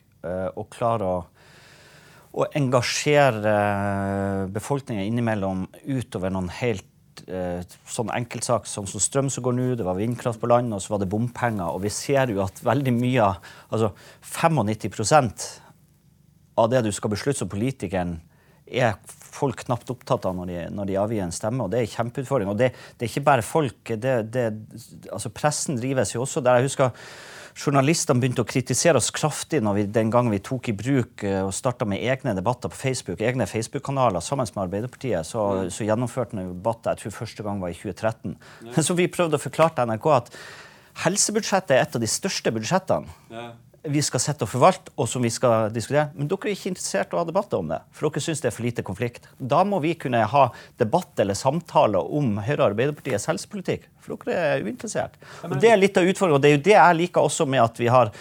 å klare å å engasjere befolkningen innimellom utover noen helt eh, sånn enkeltsak sånn som strøm som går nå, det var vindkraft på land, og så var det bompenger. Og vi ser jo at veldig mye Altså 95% av det du skal beslutte som politikeren, er folk knapt opptatt av når de, når de avgir en stemme. og Det er en kjempeutfordring. Og det, det er ikke bare folk. Det, det, altså Pressen drives jo også der. Jeg husker Journalistene begynte å kritisere oss kraftig når vi, den gang vi tok i bruk uh, og starta med egne debatter på Facebook, egne Facebook-kanaler sammen med Arbeiderpartiet. Så, mm. så gjennomførte vi debatter jeg tror første gang var i 2013. Ja. Så vi prøvde å forklare til NRK at helsebudsjettet er et av de største budsjettene. Ja vi skal sette og forvalte, og som vi skal diskutere. Men dere er ikke interessert i å ha debatter om det, for dere syns det er for lite konflikt. Da må vi kunne ha debatt eller samtaler om Høyre og Arbeiderpartiets helsepolitikk, for dere er uinteressert. Og Det er litt av utfordringen, og det er jo det jeg liker også med at vi har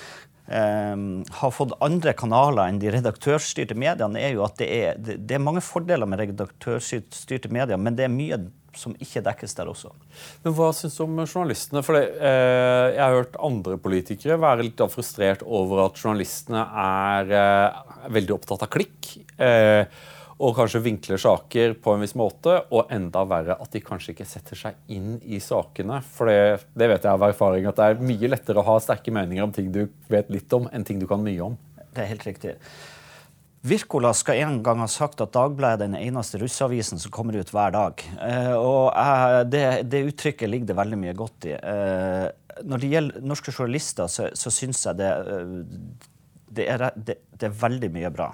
Um, har fått andre kanaler enn de redaktørstyrte mediene, er jo at det er, det, det er mange fordeler med redaktørstyrte medier, men det er mye som ikke dekkes der også. Men Hva syns du om journalistene? For det, eh, Jeg har hørt andre politikere være litt frustrert over at journalistene er eh, veldig opptatt av klikk. Eh, og kanskje vinkler saker på en viss måte, og enda verre at de kanskje ikke setter seg inn i sakene. For det, det vet jeg av erfaring at det er mye lettere å ha sterke meninger om ting du vet litt om, enn ting du kan mye om. Det er helt riktig. Wirkola skal en gang ha sagt at Dagbladet er den eneste russeavisen som kommer ut hver dag. Eh, og eh, det, det, uttrykket ligger det veldig mye godt i. Eh, når det gjelder norske journalister, så, så syns jeg det, eh, det, er, det, er, veldig mye bra.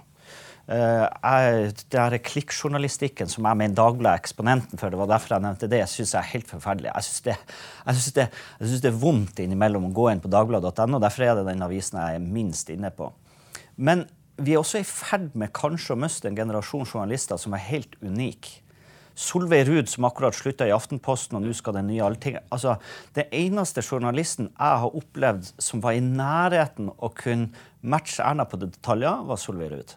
Uh, jeg, det er klikkjournalistikken som jeg mener Dagbladet er eksponenten for, det var derfor jeg nevnte det, syns jeg er helt forferdelig. Jeg syns det, det, det, er vondt innimellom å gå inn på dagbladet.no. Derfor er det den avisen jeg er minst inne på. Men vi er også i ferd med kanskje å miste en generasjon journalister som er helt unik. Solveig Ruud, som akkurat slutta i Aftenposten, og nå skal den nye Alltinget altså, Den eneste journalisten jeg har opplevd som var i nærheten å kunne matche Erna på detaljer, var Solveig Ruud.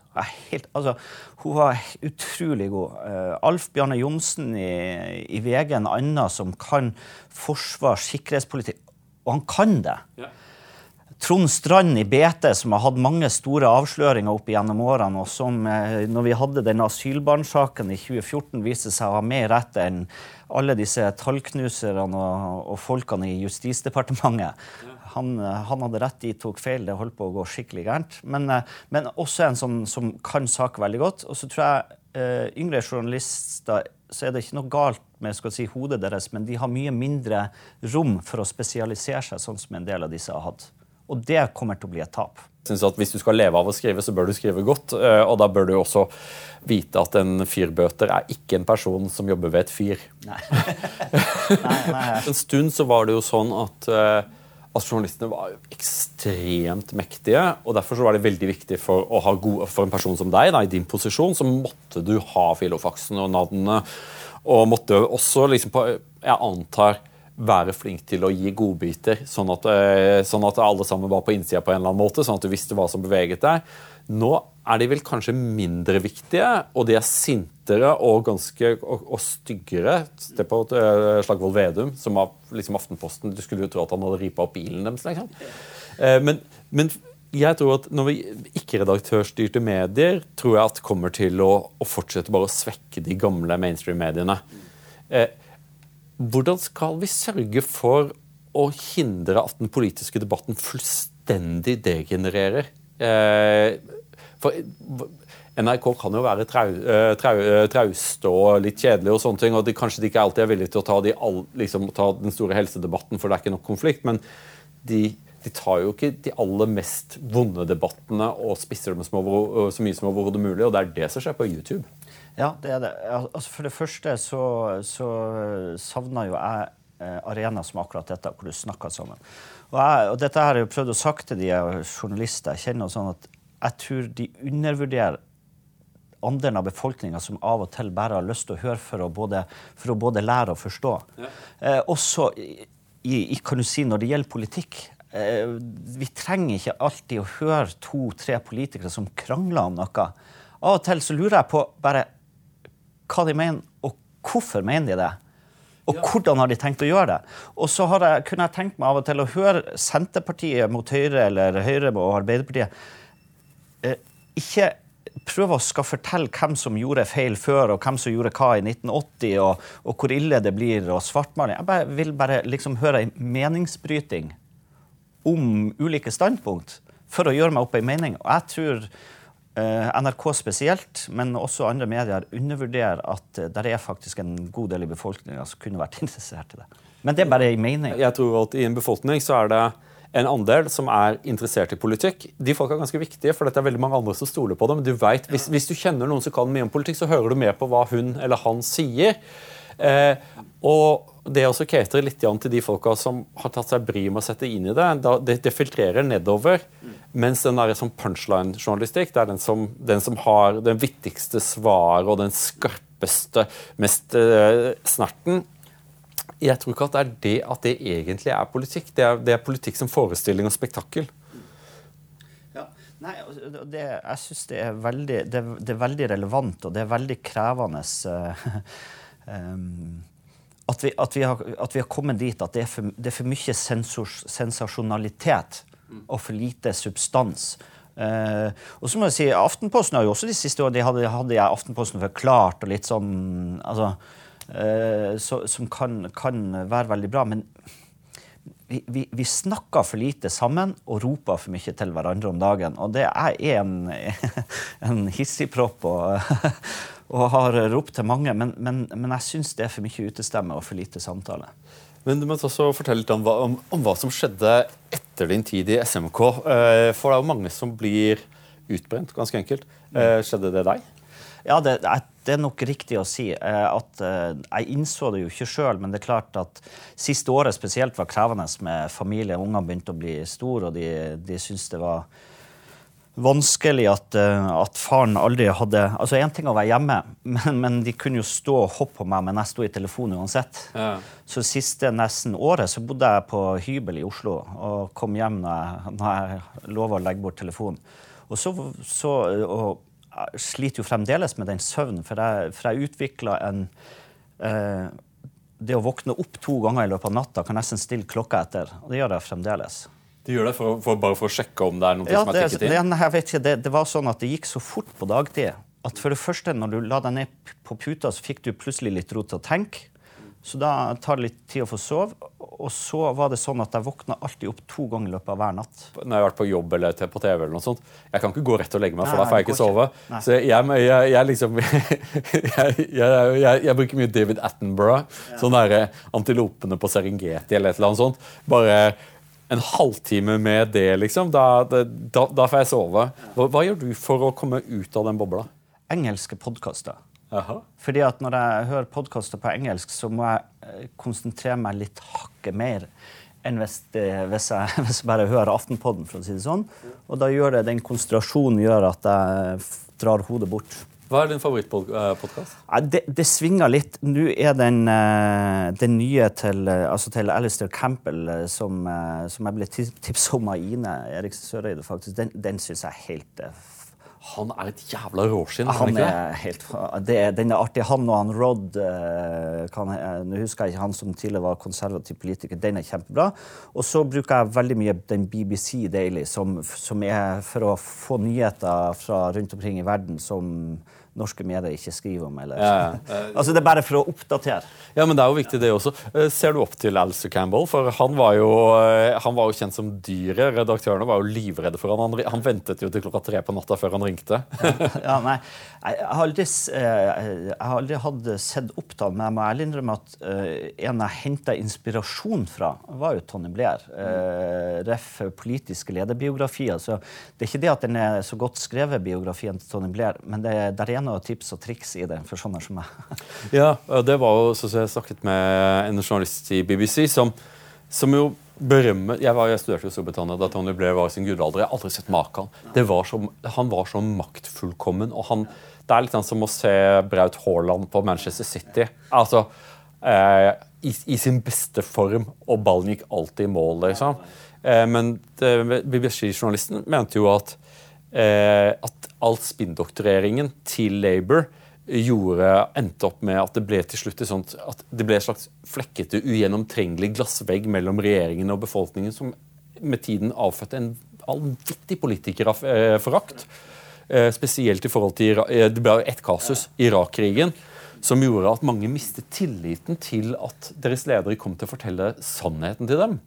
Altså, hun var utrolig god. Uh, Alf Bjarne Johnsen i, i VG, en annen som kan forsvar, sikkerhetspolitikk. Og han kan det. Ja. Trond Strand i BT, som har hatt mange store avsløringer opp gjennom årene, og som eh, når vi hadde den asylbarnsaken i 2014, viste seg å ha mer rett enn alle disse tallknuserne og, og folkene i Justisdepartementet. Han, eh, han, hadde rett, de tok feil. Det holdt på å gå skikkelig gærent. Men, eh, men også en som, som kan sak veldig godt. Og så tror jeg uh, yngre journalister så er det ikke noe galt med skal si, hodet deres, men de har mye mindre rom for å spesialisere seg, sånn som en del av disse har hatt. Og det kommer til å bli et tap. Jeg synes at Hvis du skal leve av å skrive, så bør du skrive godt. Eh, og da bør du også vite at en fyrbøter er ikke en person som jobber ved et fyr. Nei. nei, nei. En stund så var det jo sånn at, eh, at journalistene var ekstremt mektige. og Derfor så var det veldig viktig for, gode, for en person som deg, da, i din posisjon, så måtte du ha filofaksen og navnene. Og måtte også liksom på, Jeg antar være flink til å gi godbiter, sånn at, eh, sånn at alle sammen var på innsida på en eller annen måte, sånn at du visste hva som beveget deg. Nå er de vel kanskje mindre viktige, og de er sintere og ganske og, og styggere. Se på uh, Slagvold Vedum, som var liksom Aftenposten Du skulle jo tro at han hadde ripa opp bilen deres. Liksom. Uh, men, men, jeg tror at når vi ikke-redaktørstyrte medier, tror jeg at kommer til å, å fortsette bare å svekke de gamle mainstream-mediene. Uh, hvordan skal vi sørge for å hindre at den politiske debatten fullstendig degenererer? Eh, for NRK kan jo være trau, eh, trau, eh, trauste og litt kjedelige, og sånne ting, og de, kanskje de ikke alltid er villige til å ta, de, liksom, ta, den store helsedebatten, for det er ikke nok konflikt. Men de, de tar jo ikke de aller mest vonde debattene og spisser dem så mye som overhodet mulig, og det er det som skjer på YouTube. Ja, det er det. Altså, for det første så, så savner jo jeg arena arenaer som akkurat dette, hvor du snakker sammen. Og, jeg, og dette har jeg jo prøvd å sagt til de journalister jeg kjenner, sånn at jeg tror de undervurderer andelen av befolkninga som av og til bare har lyst til å høre for å både, for å både lære og forstå. Ja. Eh, også i, i, kan du si, når det gjelder politikk. Eh, vi trenger ikke alltid å høre to-tre politikere som krangler om noe. Av og til så lurer jeg på bare hva de mener, og hvorfor mener de det. Og ja. hvordan har de tenkt å gjøre det? Og så jeg, kunne jeg tenkt meg av og til å høre Senterpartiet mot Høyre eller Høyre og Arbeiderpartiet eh, ikke prøve å fortelle hvem som gjorde feil før, og hvem som gjorde hva i 1980, og, og hvor ille det blir, og svartmaling. Jeg bare, vil bare liksom høre en meningsbryting om ulike standpunkt for å gjøre meg opp ei mening. Og jeg tror NRK spesielt, men også andre medier, undervurderer at det er faktisk en god del i befolkninga som kunne vært interessert i det. Men det er bare en mening. Jeg tror at I en befolkning så er det en andel som er interessert i politikk. De folk er ganske viktige, for det er veldig mange andre som stoler på dem. Du vet, hvis, hvis, du kjenner noen som kan mye om politikk, så hører du med på hva hun eller han sier. Eh, og det også caterer litt til de folka som har tatt seg bryet med å sette inn i det. det, filtrerer nedover. Mens den der som punchline-journalistikk, det er den som, den som har den vittigste svaret og den skarpeste, mest uh, snerten. Jeg tror ikke at det er det at det egentlig er politikk. Det er, det er politikk som forestilling og spektakkel. Nei, altså, det, jeg syns det, det, det, er veldig relevant, og det er veldig krevende. Uh, um, at vi, at, vi har, at vi, har, kommet dit at det er for, det er for mye sensors, sensasjonalitet og for lite substans. Uh, og så må jeg si, Aftenposten har jo også de siste årene de hadde, hadde jeg Aftenposten forklart og litt sånn altså, uh, så, Som kan, kan, være veldig bra. Men vi, vi, vi, snakker for lite sammen og roper for mye til hverandre om dagen. Og det er en, en hissigpropp. Og, og har ropt til mange, men, men, men jeg syns det er for mye utestemme og for lite samtale. Men Du må også fortelle litt om hva, om, om hva som skjedde etter din tid i SMK. Eh, for det er jo mange som blir utbrent, ganske enkelt. Eh, skjedde det deg? Ja, det, det, er nok riktig å si. Eh, at Jeg innså det jo ikke sjøl, men det er klart at siste året spesielt var krevende med familie. Ungene begynte å bli store, og de, de syntes det var vanskelig at, uh, at, faren aldri hadde Altså, Én ting å være hjemme, men, men, de kunne jo stå og hoppe på meg, men jeg sto i telefonen uansett. Ja. Så siste nesten året så bodde jeg på hybel i Oslo og kom hjem når jeg, når jeg lova å legge bort telefonen. Og så, så og jeg sliter jo fremdeles med den søvnen, for jeg, for jeg utvikla en eh, Det å våkne opp to ganger i løpet av natta kan nesten stille klokka etter. Og det gjør jeg fremdeles. Du gjør det for, for, bare for å sjekke om det er noe ja, som er tikket inn? jeg vet ikke, det, det, var sånn at det gikk så fort på dagtid at for det første, når du la deg ned på puta, så fikk du plutselig litt ro til å tenke. Så da tar det litt tid å få sove. Og så var det sånn at jeg våkna alltid opp to ganger i løpet av hver natt. Når jeg har vært på jobb eller på TV, eller noe sånt, jeg kan ikke gå rett og legge meg, for da får jeg ikke sove. Ikke. Så jeg, jeg, jeg liksom jeg, bruker mye David Attenborough. Ja. Sånn derre antilopene på Serengeti eller et eller annet sånt. Bare en halvtime med det, liksom, da, da, da får jeg sove. Hva, hva, gjør du for å komme ut av den bobla? Engelske podkaster. Fordi at Når jeg hører podkaster på engelsk, så må jeg eh, konsentrere meg litt hakket mer enn hvis, det, hvis, jeg, hvis, jeg, bare hører Aftenpodden. for å si det sånn. Og da gjør det, den konsentrasjonen gjør at jeg drar hodet bort. Hva er din favorittpodkast? Det, det, svinger litt. Nå er den, eh, den nye til, eh, altså til Alistair Campbell, eh, som, som jeg ble tipsa om av Ine Eriksen Søreide, faktisk. Den, den syns jeg er helt han er et jævla råskinn. Han er helt, det er, den er artig. Han og han Rod kan, Nå husker jeg ikke han som tidligere var konservativ politiker. Den er kjempebra. Og så bruker jeg veldig mye den BBC Daily, som, som er for å få nyheter fra rundt omkring i verden som norske medier ikke skriver om. Eller. Ja, ja. altså Det er bare for å oppdatere. Ja, men det er jo viktig, det også. Eh, ser du opp til Alistair Campbell? For han var jo, eh, han var jo kjent som dyret. Redaktørene var jo livredde for han. Han ventet jo til klokka tre på natta før han ringte. ja, nei, jeg har aldri, eh, jeg har aldri hatt sett opp til han, men jeg må ærlig innrømme at en jeg henta inspirasjon fra, var jo Tony Blair. Ref. politiske lederbiografier. Så det er ikke det at den er så godt skrevet, biografien til Tony Blair, men det, det er noen tips og triks i det for sånne som meg. ja, det var jo som jeg snakket med en journalist i BBC som, som jo berømmer jeg, var, jeg studerte i Storbritannia da Tony Blair var i sin gudalder. Jeg har aldri sett maken. Han var så maktfullkommen. og han, Det er litt sånn som å se Braut Haaland på Manchester City. Altså, eh, i, i, sin beste form, og ballen gikk alltid i mål. liksom. Eh, men BBC-journalisten mente jo at, eh, at all spinndoktoreringen til Labour gjorde, endte opp med at det ble til slutt sånt, at det ble en slags flekkete, ugjennomtrengelig glassvegg mellom regjeringen og befolkningen, som med tiden avfødte en vanvittig politikerforakt. Eh, spesielt i forhold til eh, Det ble ett kasus, Irak-krigen, som gjorde at mange mistet tilliten til at deres ledere kom til å fortelle sannheten til dem.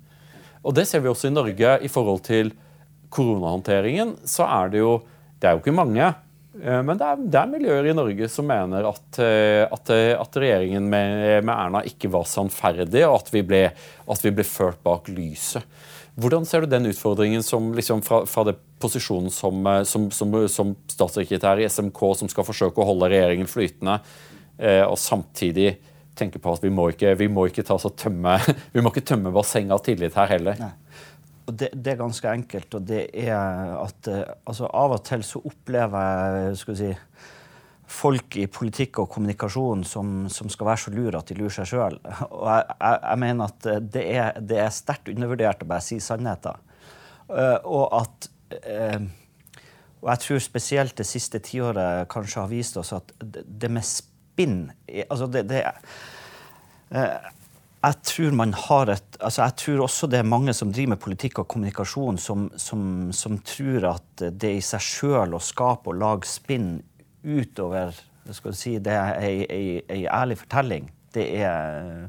Og Det ser vi også i Norge i forhold til koronahåndteringen. så er det jo Det er jo ikke mange. Eh, men det er, det er, miljøer i Norge som mener at, eh, at, eh, at regjeringen med, med, Erna ikke var sannferdig, og at vi, ble, at vi ble ført bak lyset. Hvordan ser du den utfordringen som, liksom, fra, fra det posisjonen som, som, som, som, statssekretær i SMK, som skal forsøke å holde regjeringen flytende, og samtidig tenke på at vi må ikke, vi må ikke, tømme, vi må ikke tømme bassenget av tillit her heller? Nei. Og det, det, er ganske enkelt. Og det er at eh, altså, av og til så opplever jeg skal si, folk i politikk og kommunikasjon som, som, skal være så lure at de lurer seg sjøl. Og jeg, jeg, jeg, mener at eh, det er, det er sterkt undervurdert å bare si sannheten. Uh, og at Og jeg tror spesielt det siste tiåret kanskje har vist oss at det, med spinn Altså, det, det jeg tror man har et altså Jeg tror også det er mange som driver med politikk og kommunikasjon, som, som, som tror at det i seg sjøl å skape og lage spinn utover skal si, det er ei ærlig fortelling, det er,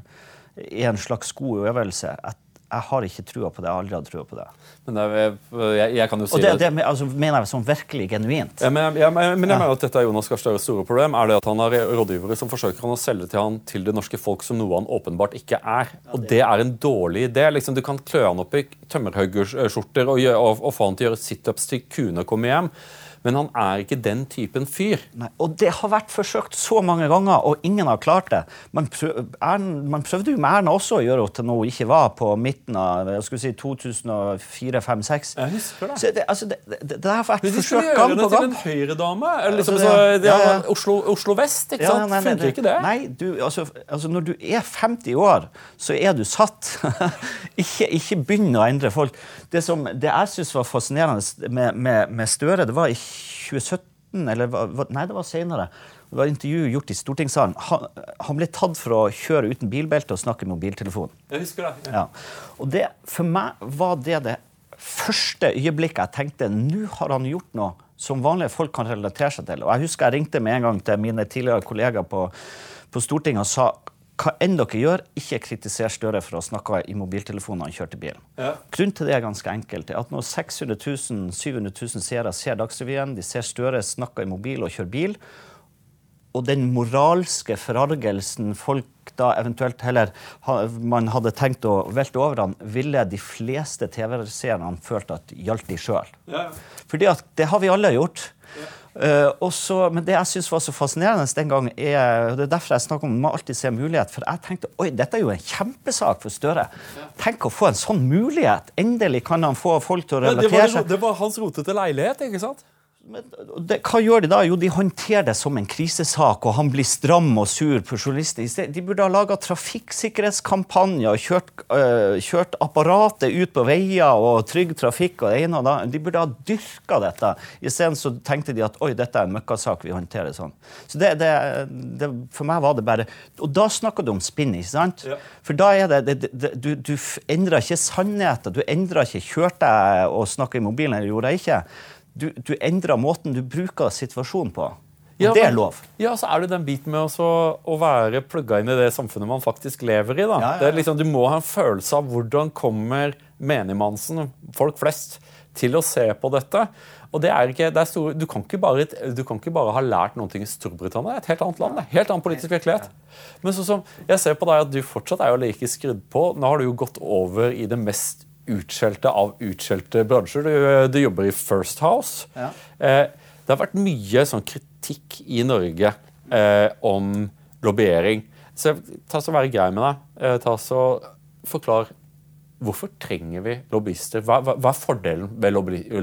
er en slags god øvelse. Jeg jeg har ikke trua på det. Jeg har aldri hatt trua på det. Men jeg, jeg, jeg, kan jo si og det, det altså, mener jeg sånn virkelig genuint. Ja, men, jeg, men, men jeg mener at dette er Jonas Gahr Støres store problem. er det at Han har rådgivere som forsøker han å selge til han til det norske folk som noe han åpenbart ikke er. Og det er en dårlig idé. Liksom, du kan klø han opp i tømmerhuggerskjorter og, og, og, få han til å gjøre situps til kuene kommer hjem. Men han er ikke den typen fyr. Nei, og det har vært forsøkt så mange ganger, og ingen har klart det. Man, prøv, man prøvde jo med Erna også å gjøre henne noe hun ikke var på midten av si 2004-2005-2006. Jeg husker det. Så det, altså, det, det, det har vært forsøkt gang på gang. De skulle gjøre det til en høyredame. Liksom, altså, ja, ja. Oslo, Oslo, vest, ikke sant? Nei, Funker ikke det? Nei, du, altså, altså, når du er 50 år, så er du satt. ikke, ikke begynn å endre folk. Det, som, det jeg syns var fascinerende med, med, med Støre, det var ikke 2017, eller nei, det var senere. Det var intervju gjort i stortingssalen. Han, han, ble tatt for å kjøre uten bilbelte og snakke i mobiltelefon. Jeg husker det. Ja. Og det, for meg var det det første øyeblikket jeg tenkte nå har han gjort noe som vanlige folk kan relatere seg til. Og jeg husker jeg ringte med en gang til mine tidligere kollegaer på, på Stortinget og sa hva enn dere gjør, ikke kritiser Støre for å snakke i mobiltelefonen han kjørte bilen. Ja. Grunnen til det er ganske enkelt. at Når 600 000, 700 000 seere ser Dagsrevyen, de ser Støre snakke i mobil og kjøre bil, og den moralske forargelsen folk da eventuelt heller man hadde tenkt å velte over han, ville de fleste TV-seerne følt at gjaldt de sjøl. Ja. Fordi at det har vi alle gjort. Ja. Uh, også, men det jeg syns var så fascinerende den gang, er og det er derfor jeg snakker om man alltid ser mulighet. For jeg tenkte oi, dette er jo en kjempesak for Støre. Tenk å få en sånn mulighet! Endelig kan han få folk til å relatere seg. Det, det var hans rotete leilighet, ikke sant? Det, hva gjør de da? Jo, de håndterer det som en krisesak, og han blir stram og sur på journalister. De burde ha laga trafikksikkerhetskampanjer kjørt, øh, kjørt, apparatet ut på veier og trygg trafikk og det ene og det De burde ha dyrka dette. Isteden så tenkte de at oi, dette er en møkkasak, vi håndterer sånn. Så det, det, det, For meg var det bare Og da snakker du om spinn, ikke sant? Ja. For da er det, Du, du endrer ikke sannheten. Du endrer ikke Kjørte jeg og snakka i mobilen, eller gjorde jeg ikke? Du, du endrer måten du bruker situasjonen på. Og ja, det er lov. Ja, så er det den biten med også, å være plugga inn i det samfunnet man faktisk lever i. da. Ja, ja, liksom, du må ha en følelse av hvordan kommer menigmannsen, folk flest, til å se på dette. Og det er ikke, det er store, du, kan ikke bare, du kan ikke bare ha lært noe i Storbritannia. et helt annet land. Det. Helt annen politisk virkelighet. Men sånn som jeg ser på deg at du fortsatt er jo like skrudd på. Nå har du jo gått over i det mest utskjelte av utskjelte bransjer. Du, du jobber i First House. Ja. Eh, det har vært mye sånn kritikk i Norge eh, om lobbyering. Så ta så Være grei med deg. Eh, ta så Forklar Hvorfor trenger vi lobbyister? Hva, hva, hva er fordelen ved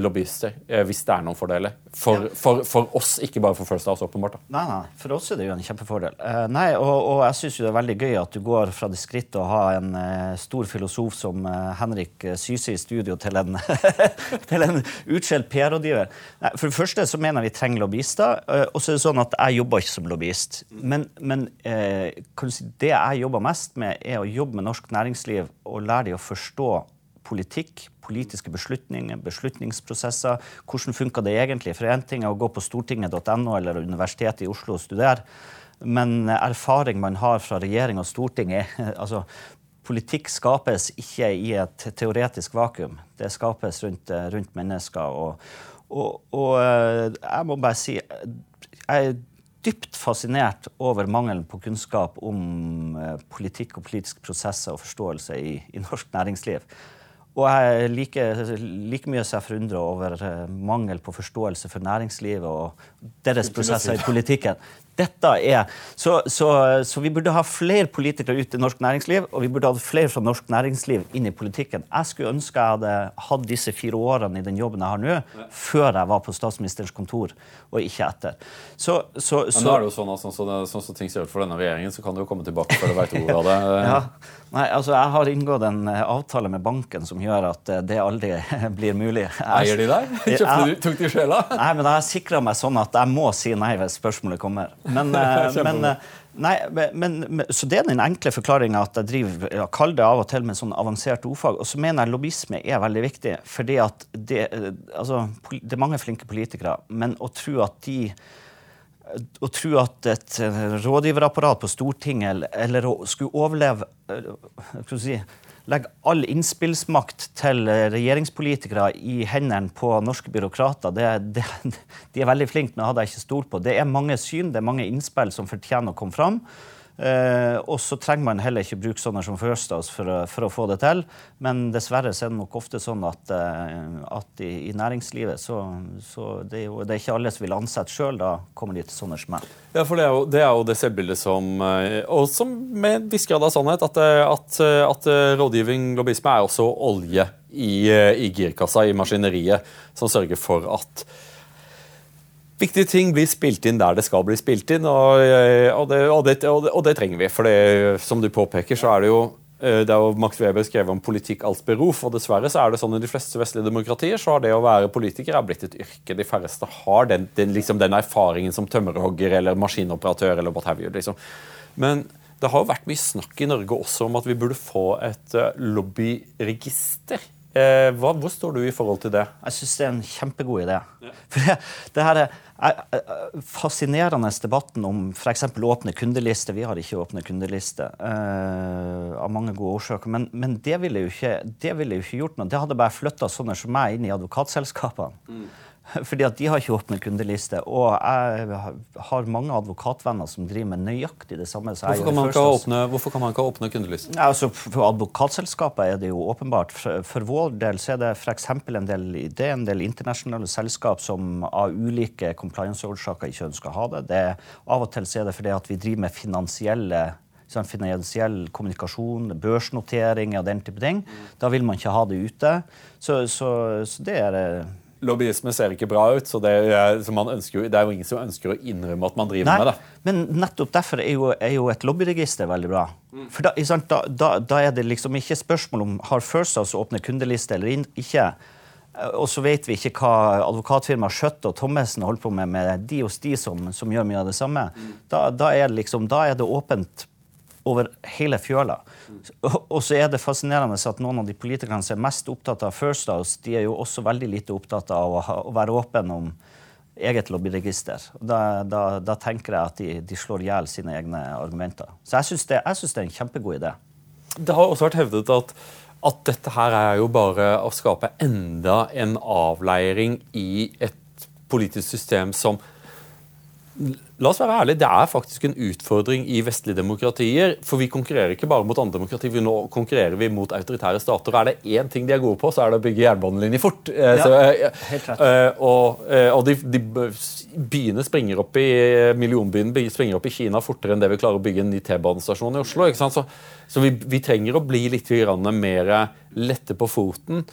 lobbyister, eh, hvis det er noen fordeler? For, for, for, oss, ikke bare for First House, åpenbart. Da. Nei, nei, for oss er det jo en kjempefordel. Uh, nei, og, og jeg syns det er veldig gøy at du går fra det skrittet å ha en uh, stor filosof som uh, Henrik Syse i studio, til en, til en utskjelt PR-rådgiver. For det første så mener jeg vi trenger lobbyister. og så er det sånn at jeg jobber ikke som lobbyist. Men, men si, det jeg jobber mest med, er å jobbe med norsk næringsliv og lære dem å forstå politikk, politiske beslutninger, beslutningsprosesser. Hvordan funker det egentlig? For én ting er å gå på stortinget.no eller Universitetet i Oslo og studere, men erfaring man har fra regjering og storting er altså, Politikk skapes ikke i et teoretisk vakuum. Det skapes rundt, rundt mennesker. og Og, og jeg må bare si jeg dypt fascinert over mangelen på kunnskap om politikk og politiske prosesser og forståelse i, i norsk næringsliv. Og jeg er like, like mye som jeg forundrer over mangel på forståelse for næringslivet og deres prosesser i politikken. Dette er, så, så, så, vi burde ha flere politikere ut i norsk næringsliv, og vi burde ha flere fra norsk næringsliv inn i politikken. Jeg skulle ønske jeg hadde hatt disse fire årene i den jobben jeg har nå, ja. før jeg var på statsministerens kontor, og ikke etter. Så, så, Men nå er det jo sånn at sånn som så, så, ting ser ut for denne regjeringen, så kan du jo komme tilbake før du veit ordet av det. ja. Nei, altså Jeg har inngått en eh, avtale med banken som gjør at eh, det aldri blir mulig. Eier de deg? Kjøpte du, tok de sjela? Nei, men jeg har sikra meg sånn at jeg må si nei hvis spørsmålet kommer. Men, eh, men, eh, nei, men, så det er den enkle forklaringa at jeg driver, jeg kaller det av og til med sånn avansert ordfag. Og så mener jeg lobbyisme er veldig viktig. fordi at det, eh, altså, det er mange flinke politikere, men å tro at de å tro at et rådgiverapparat på Stortinget eller, eller å skulle overleve si, legge all innspillsmakt til regjeringspolitikere i hendene på norske byråkrater. Det, det, de er veldig flinke, men det hadde jeg ikke stolt på. Det er mange syn, det er mange innspill som fortjener å komme fram. Eh, og så trenger man heller ikke bruke sånne som First House for, for, å få det til. Men dessverre så er det nok ofte sånn at, eh, at i, i, næringslivet så, så det, er jo, det er ikke alle som vil ansette sjøl. Da kommer de til sånne som meg. Ja, for det er jo det, er jo det selvbildet som eh, Og som med en viss grad av sannhet, at, eh, at, at rådgivning, lobbyisme, er også olje i, i girkassa, i maskineriet, som sørger for at viktige ting blir spilt inn der det skal bli spilt inn, og, eh, og, det, og, det, og det, trenger vi. For det, som du påpeker, så er det jo eh, det er jo Max Weber skrevet om politikk alt beruf, og dessverre så er det sånn i de fleste vestlige demokratier så har det å være politiker er blitt et yrke. De færreste har den, den, liksom den erfaringen som tømmerhogger eller maskinoperatør eller what have you. Liksom. Men det har jo vært mye snakk i Norge også om at vi burde få et uh, lobbyregister. Eh, hva, hvor står du i forhold til det? Jeg syns det er en kjempegod idé. Ja. For det, det her er, fascinerende debatten om f.eks. åpne kundelister. Vi har ikke åpne kundelister uh, av mange gode årsaker. Men, men det, ville jo ikke, det ville jo ikke gjort noe. Det hadde bare flytta sånne som meg inn i advokatselskapene. Mm. Fordi at de har ikke åpne kundeliste. Og jeg har mange advokatvenner som driver med nøyaktig det samme. Hvorfor kan, man ikke åpne, hvorfor kan man ikke åpne kundeliste? Ja, altså, for advokatselskapet er det jo åpenbart. For, for vår del så er det f.eks. en del, det er en del internasjonale selskap som av ulike compliance-årsaker ikke ønsker å ha det. det. Av og til så er det fordi at vi driver med finansielle sånn finansiell kommunikasjon, børsnotering og den type ting. Da vil man ikke ha det ute. Så, så, så det er lobbyisme ser ikke bra ut, så det er, så jo, det er, jo ingen som ønsker å innrømme at man driver Nei, med det. Men nettopp derfor er jo, er jo et lobbyregister veldig bra. Mm. For da, da, da, da, er det liksom ikke spørsmål om har First åpne kundeliste eller ikke. Og så vet vi ikke hva advokatfirmaet Skjøtt og Thommessen holder på med med de hos de som, som gjør mye av det samme. Mm. Da, er det liksom, da er det åpent over hele fjøla. Og så er det fascinerende at noen av de politikerne som er mest opptatt av First House, de er jo også veldig lite opptatt av å, være åpen om eget lobbyregister. Da, da, da tenker jeg at de, de slår i hjel sine egne argumenter. Så jeg syns det, det, er en kjempegod idé. Det har også vært hevdet at, at dette her er jo bare å skape enda en avleiring i et politisk system som La oss være ærlige, Det er faktisk en utfordring i vestlige demokratier. For vi konkurrerer ikke bare mot andre demokratier, nå konkurrerer vi mot autoritære stater. og Er det én ting de er gode på, så er det å bygge jernbanelinjer fort. Eh, ja, så, eh, helt rett. Uh, og, og de, de, byene springer opp i millionbyen springer opp i Kina fortere enn det vi klarer å bygge en ny T-banestasjon i Oslo. ikke sant? Så, så vi, vi, trenger å bli litt mer lette på foten.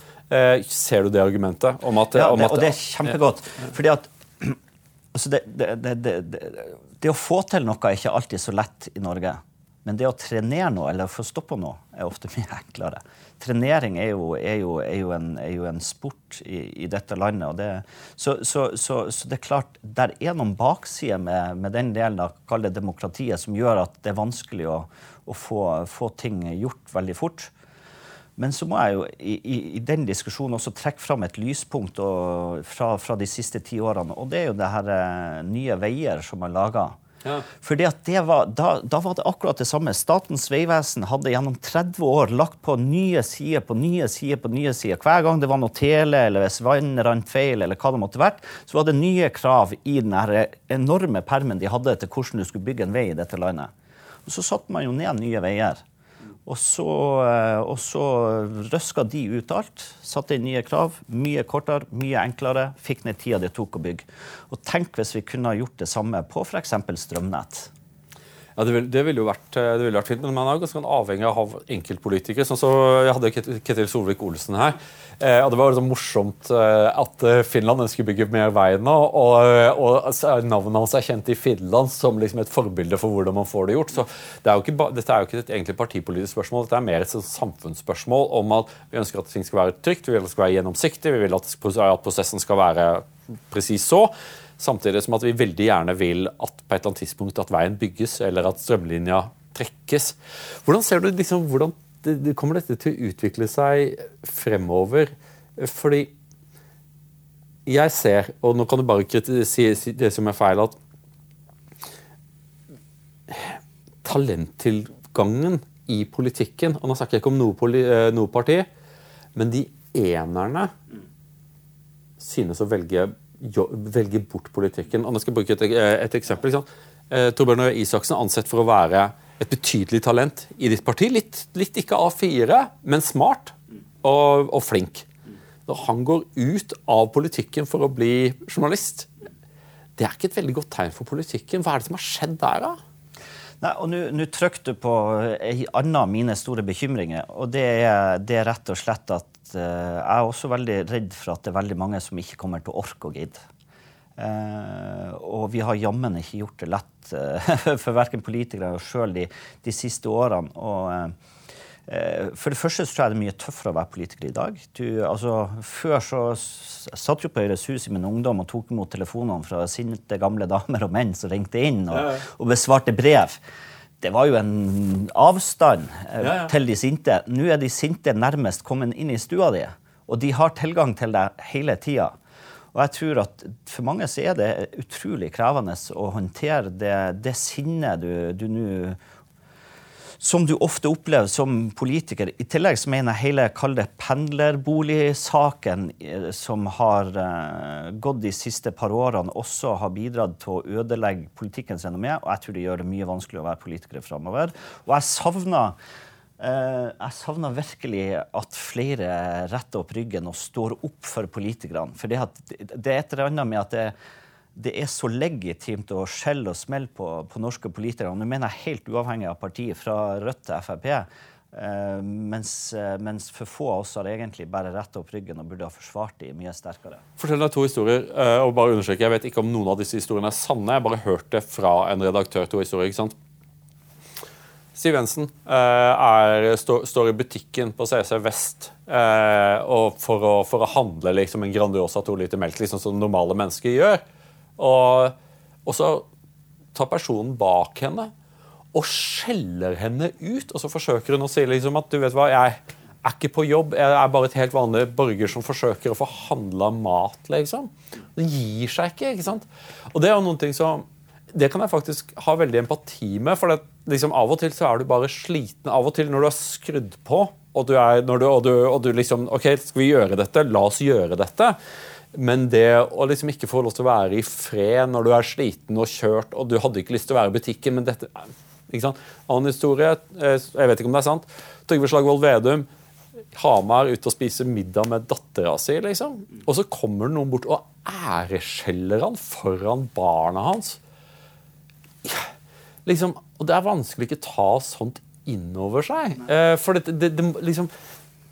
Ser du det argumentet? Om at, ja, om at, og det er kjempegodt. fordi at Altså det, det, det, det, å få til noe er ikke alltid så lett i Norge. Men det å trenere noe eller få stoppa noe er ofte mye enklere. Trenering er jo, er jo, er jo, en, er jo en, sport i, i dette landet. Så, så, så, så, det er klart, der er noen baksider med, med, den delen av demokratiet som gjør at det er vanskelig å, å få, få ting gjort veldig fort. Men så må jeg jo i, i, i den diskusjonen også trekke fram et lyspunkt og, fra, fra, de siste ti årene. Og det er jo det her eh, Nye Veier som er laga. Ja. Fordi at det var, da, da, var det akkurat det samme. Statens vegvesen hadde gjennom 30 år lagt på nye sider på nye sider på nye sider. Hver gang det var noe tele, eller hvis vann rant feil, eller hva det måtte vært, så var det nye krav i den enorme permen de hadde til hvordan du skulle bygge en vei i dette landet. Og så satte man jo ned Nye Veier. Og så, eh, og så røska de ut alt. Satte inn nye krav. Mye kortere, mye enklere. Fikk ned tida det tok å bygge. Og tenk hvis vi kunne gjort det samme på f.eks. strømnett. Ja, det ville vil jo vært, vil vært, fint, men man er ganske avhengig av enkeltpolitikere. Sånn så jeg hadde Ketil Solvik-Olsen her. Eh, og Det var liksom morsomt eh, at eh, Finland ønsker å bygge mer vei nå. Og, og navnet hans er kjent i Finland som liksom et forbilde for hvordan man får det gjort. Så det er ikke, Dette er jo ikke et egentlig partipolitisk spørsmål, dette er mer et samfunnsspørsmål om at vi ønsker at ting skal være trygt, vi vil at det skal være gjennomsiktig, vi vil at prosessen skal være presis så. Samtidig som at vi veldig gjerne vil at på et eller annet tidspunkt at veien bygges, eller at strømlinja trekkes. Hvordan ser du liksom, hvordan kommer dette til å utvikle seg fremover? Fordi jeg ser, og nå kan du bare si det som er feil, at talenttilgangen i politikken og Nå snakker jeg ikke om noe, poli, noe parti, men de enerne synes å velge velger bort politikken. Og nå skal jeg bruke et, et eksempel. Eh, Torbjørn Røe Isaksen er ansett for å være et betydelig talent i ditt parti. Litt, litt ikke A4, men smart og, og, flink. Når han går ut av politikken for å bli journalist, det er ikke et veldig godt tegn for politikken. Hva er det som har skjedd der, da? Nei, og Nå trykker du på en annen av mine store bekymringer. og det er, det er rett og slett at uh, jeg er også veldig redd for at det er veldig mange som ikke kommer til å orke å gidde. Uh, og vi har jammen ikke gjort det lett uh, for verken politikere eller sjøl de, de, siste årene. Og, for det første så tror jeg det er mye tøffere å være politiker i dag. Du, altså, før så satt jo på Høyres Hus i min ungdom og tok imot telefonene fra sinte gamle damer og menn som ringte inn og, og besvarte brev det var jo en avstand eh, til de sinte. Nå er de sinte nærmest kommet inn i stua di, og de har tilgang til deg hele tida. Og jeg tror at for mange så er det utrolig krevende å håndtere det, det sinnet du nå som du ofte opplever som politiker. I tillegg så mener jeg hele kall det pendlerboligsaken eh, som har uh, gått de siste par årene, også har bidratt til å ødelegge politikkens renommé. Og jeg tror det gjør det mye vanskeligere å være politiker framover. Og jeg savner Uh, jeg savner virkelig at flere retter opp ryggen og står opp for politikerne. For det, det er et eller annet med at det, det er så legitimt å skjelle og smelle på, på, norske politikere. Nå mener jeg helt uavhengig av partiet, fra Rødt til Frp. Uh, mens, uh, mens, for få av oss har egentlig bare retta opp ryggen og burde ha forsvart dem mye sterkere. Fortell deg to historier. Uh, og bare understreke, Jeg vet ikke om noen av disse historiene er sanne. Jeg bare hørt det fra en redaktør. to historier, ikke sant? Siv Jensen er, stå, står i butikken på CC Vest for å, for, å, handle liksom, en Grandiosa to liter melk, liksom som normale mennesker gjør. Og, og så tar personen bak henne og skjeller henne ut. Og så forsøker hun å si liksom at du vet hva, jeg er ikke på jobb, jeg er bare et helt vanlig borger som forsøker å få handla mat. liksom. Den gir seg ikke. ikke sant? Og det er jo noen ting som det kan jeg faktisk ha veldig empati med. For det, liksom, av og til så er du bare sliten. Av og til når du er skrudd på, og du, er, du, og du, og du liksom OK, skal vi gjøre dette? La oss gjøre dette. Men det å liksom ikke få lov til å være i fred når du er sliten og kjørt, og du hadde ikke lyst til å være i butikken, men dette ikke sant? Annen historie, eh, jeg vet ikke om det er sant. Trygve Slagvold Vedum, Hamar ute og spiser middag med dattera si, liksom. Og så kommer det noen bort og æreskjeller han foran barna hans. Liksom, og det er vanskelig ikke ta sånt innover seg. Eh, for det, det, det, liksom,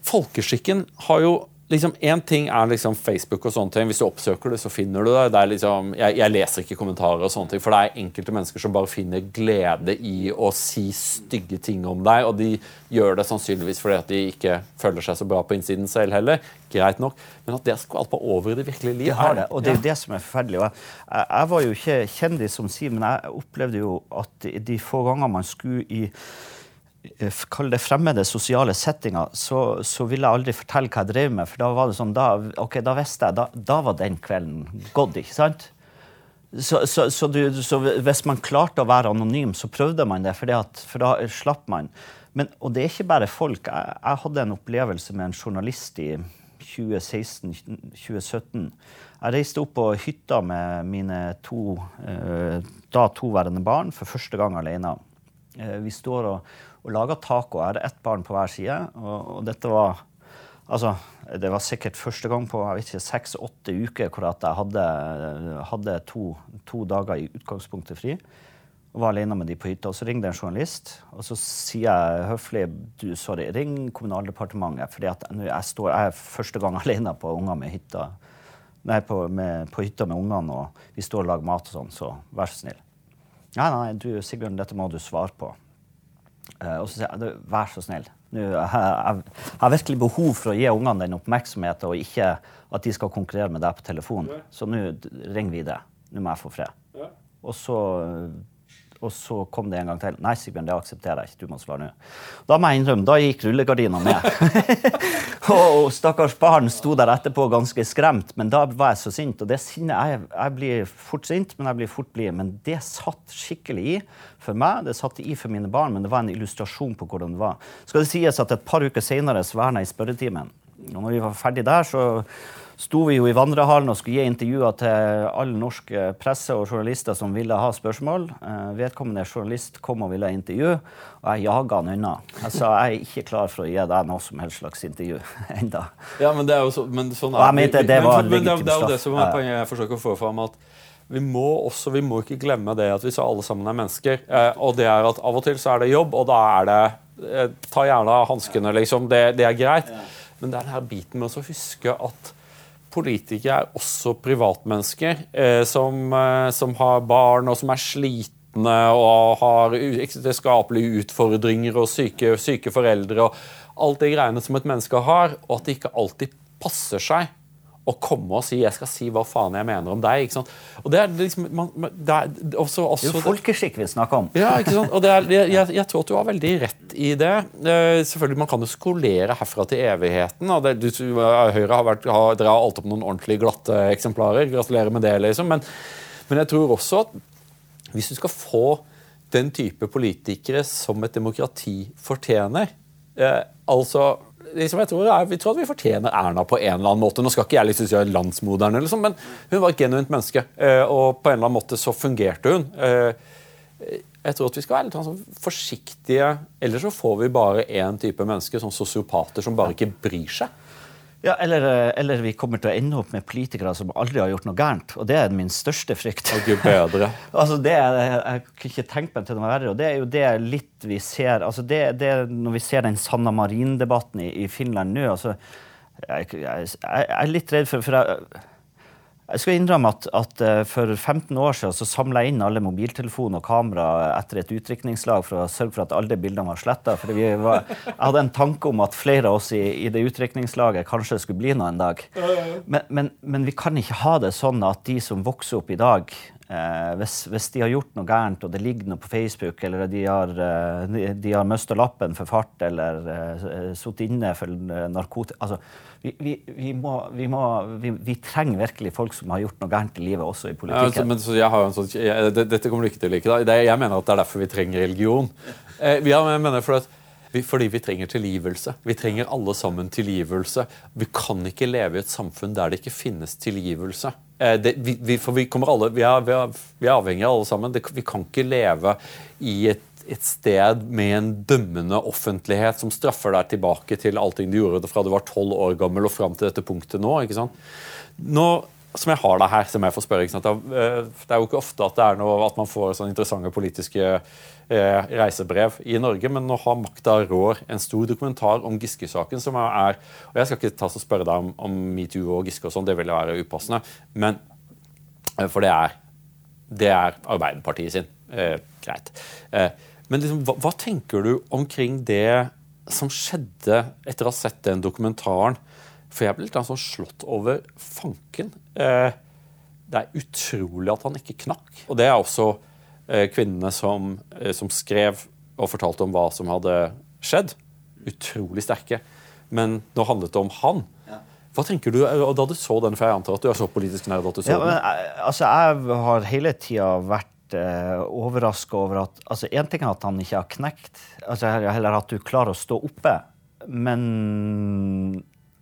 Folkeskikken har jo liksom, En ting er liksom Facebook og sånne ting. Hvis du oppsøker det, så finner du det. det liksom, jeg, jeg, leser ikke kommentarer, og sånne ting, for det er enkelte mennesker som bare finner glede i å si stygge ting om deg. Og de gjør det sannsynligvis fordi at de ikke føler seg så bra på innsiden selv heller. Greit nok. Men at det skvalper over i det virkelige liv Det har det, og det er jo det som er forferdelig. Jeg, jeg, var jo ikke kjendis som Siv, men jeg opplevde jo at de få ganger man skulle i kall det fremmede sosiale settinger, så, så ville jeg aldri fortelle hva jeg drev med. For da var det sånn, da, ok, da visste jeg, da, da var den kvelden gått. ikke sant? Så, så, så, du, så, hvis man klarte å være anonym, så prøvde man det, at, for da slapp man. Men, og det er ikke bare folk. Jeg, jeg hadde en opplevelse med en journalist i 2016-2017. Jeg reiste opp på hytta med mine to, eh, da toværende barn for første gang alene. Eh, vi står og, og laga taco. Jeg hadde ett barn på hver side. Og, og dette var Altså, det var sikkert første gang på jeg vet ikke, seks-åtte uker hvor jeg hadde, hadde to, to, dager i utgangspunktet fri. Og var alene med de på hytta. Så ringte en journalist, og så sier jeg høflig du, sorry, ring Kommunaldepartementet. For jeg, jeg er første gang alene på med hytta. Nei, på, med, på hytta med ungene, og vi står og lager mat og sånn, så vær så snill. Nei, nei, du, Sigbjørn, dette må du svare på. Uh, og så sier jeg vær så snill. Nå, jeg, jeg, jeg, har virkelig behov for å gi ungene den oppmerksomheten, og ikke at de skal konkurrere med deg på telefon. Så nå ring videre. Nå må jeg få fred. Ja. Og så og så kom det en gang til. Nei, Sigbjørn, det aksepterer jeg ikke. Du må svare nå. Da må jeg innrømme, da gikk rullegardina ned. og stakkars barn sto der etterpå ganske skremt, men da var jeg så sint. Og det sinnet jeg, jeg, blir fort sint, men jeg blir fort blid. Men det satt skikkelig i for meg. Det satt i for mine barn, men det var en illustrasjon på hvordan det var. Skal det sies at et par uker senere sverna i spørretimen. Og når vi var ferdig der, så sto vi jo i vandrehallen og skulle gi intervjuer til all norsk presse og journalister som ville ha spørsmål. Eh, vedkommende journalist kom og ville ha intervju, og jeg jaga han unna. Jeg sa jeg er ikke klar for å gi deg noe som helst slags intervju enda. Ja, men det er jo så, men sånn er, mente det var men, men, det, det er jo det som er poenget jeg forsøker å få fram. at vi må, også, vi må ikke glemme det at vi så alle sammen er mennesker. Eh, og det er at Av og til så er det jobb, og da er det eh, Ta gjerne av hanskene, liksom. Det, det, er greit. Men det er denne biten med å huske at politikere er også privatmennesker eh, som, eh, som, har barn, og som er slitne og har skapelige utfordringer og syke, syke foreldre og alt det greiene som et menneske har, og at det ikke alltid passer seg å komme og si 'jeg skal si hva faen jeg mener om deg'. ikke sant? Og Det er liksom, man, det er også, også, jo folkeskikk vi snakker om. Ja, ikke sant? Og er, jeg, jeg, tror at du har veldig rett i det. Uh, selvfølgelig, Man kan jo skolere herfra til evigheten. og det, du, Høyre har vært, har, Dere har alt opp noen ordentlig glatte eksemplarer. Gratulerer med det. liksom. Men, men jeg tror også at hvis du skal få den type politikere som et demokrati fortjener uh, altså liksom, jeg tror, jeg, tror at vi fortjener Erna på en eller annen måte. Nå skal ikke jeg liksom gjøre landsmoderne, liksom, men hun var et genuint menneske. Eh, og på en eller annen måte så fungerte hun. Eh, jeg tror at vi skal være litt sånn forsiktige, ellers så får vi bare én type mennesker, sånn sosiopater som bare ikke bryr seg. Ja, eller, eh, eller, vi kommer til å ende opp med politikere som aldri har gjort noe gærent. Og det er min største frykt. Og Gud bedre. altså det, jeg kunne ikke tenkt meg til noe verre. Og det er jo det litt vi ser altså det, det Når vi ser den Sanna Marin-debatten i, i, Finland nå altså, jeg, jeg, jeg, er litt redd for, for jeg, jeg skal innrømme at, at, eh, For 15 år siden så samla jeg inn alle mobiltelefoner og kamera etter et utdrikningslag for å sørge for at alle bildene var sletta. Jeg hadde en tanke om at flere av oss i, i det utdrikningslaget kanskje skulle bli noe en dag. Men, men, men, vi kan ikke ha det sånn at de som vokser opp i dag, Eh, hvis, hvis, de har gjort noe gærent, og det ligger noe på Facebook, eller de har, eh, de, de har mista lappen for fart, eller eh, sittet inne for narkotika altså, vi, vi, vi, må, må, vi, trenger virkelig folk som har gjort noe gærent i livet, også i politikken. Ja, altså, men, sånn, jeg, dette kommer du ikke til å like. Da. Det, jeg mener at det er derfor vi trenger religion. Eh, jeg mener for at fordi vi trenger tilgivelse. Vi trenger alle sammen tilgivelse. Vi kan ikke leve i et samfunn der det ikke finnes tilgivelse. Eh, det, vi, vi, for vi, alle, vi, er, er, vi, er, avhengige alle sammen. Det, vi kan ikke leve i et, et, sted med en dømmende offentlighet som straffer deg tilbake til allting du gjorde fra du var tolv år gammel og fram til dette punktet nå. ikke sant? Nå som jeg har da her, som jeg får spørre. Det er, det er jo ikke ofte at, noe, at man får sånne interessante politiske eh, reisebrev i Norge, men nå har Makta rår en stor dokumentar om Giske-saken. som er, og Jeg skal ikke ta og spørre deg om, om metoo og Giske, og sånn, det ville være upassende. men eh, For det er, det er Arbeiderpartiet sin. Eh, greit. Eh, men liksom, hva, hva tenker du omkring det som skjedde etter å ha sett den dokumentaren? For jeg ble litt sånn slått over fanken. Eh, det er utrolig at han ikke knakk. Og det er også eh, kvinnene som, eh, som, skrev og fortalte om hva som hadde skjedd. Utrolig sterke. Men nå handlet det om han. Hva tenker du da du så den, for jeg antar at du er så politisk nerd at du så Ja, den? altså, jeg har hele tida vært eh, overraska over at altså, En ting er at han ikke har knekt, altså, heller at du klarer å stå oppe, men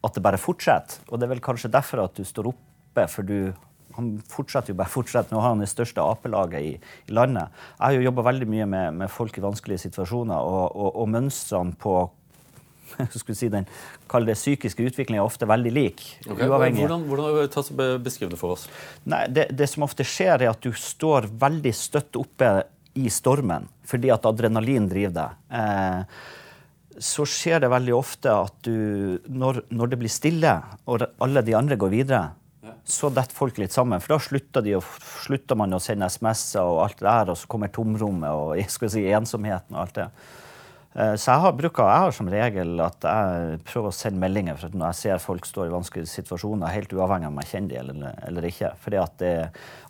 at det bare fortsetter. Og det er vel kanskje derfor at du står oppe, for du han fortsetter jo bare fortsetter. Nå har han det største Ap-laget i, i landet. Jeg har jo jobba veldig mye med, med folk i vanskelige situasjoner, og, og, og mønstrene på skulle si, den kall det psykiske utviklingen er ofte veldig lik. Okay. uavhengig. Hvordan, hvordan Beskriv det for oss. Nei, det, det som ofte skjer, er at du står veldig støtt oppe i stormen fordi at adrenalin driver deg. Eh, så skjer det veldig ofte at du, når, når det blir stille, og alle de andre går videre, så detter folk litt sammen. For da slutter, de, slutter man å sende SMS-er og alt det der, og så kommer tomrommet og jeg skal si, ensomheten og alt det. Eh, Så jeg har, bruker, jeg har som regel at jeg prøver å sende meldinger for at når jeg ser folk står i vanskelige situasjoner, helt uavhengig av om jeg kjenner dem eller, eller ikke. For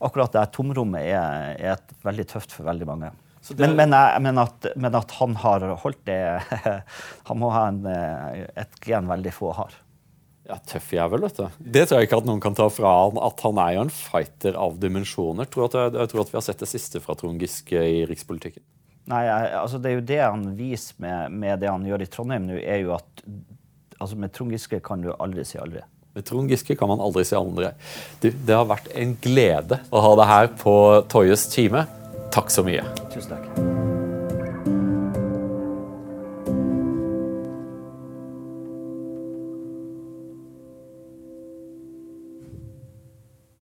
akkurat det tomrommet er, er veldig tøft for veldig mange. Så det- Men, men, men, at, men at han har holdt det Han må ha en, eh, et gen veldig få har. Ja, Tøff jævel, vet du. Det tror jeg ikke at noen kan ta fra han. At han er jo en fighter av dimensjoner. Tror at, jeg, jeg tror at vi har sett det siste fra Trond Giske i rikspolitikken. Nei, altså Det er jo det han viser med, med det han gjør i Trondheim nå, er jo at altså med Trond Giske kan du aldri si aldri. Med Trond Giske kan man aldri si andre. Du, det har vært en glede å ha deg her på Toyes time. Takk så mye. Tusen takk.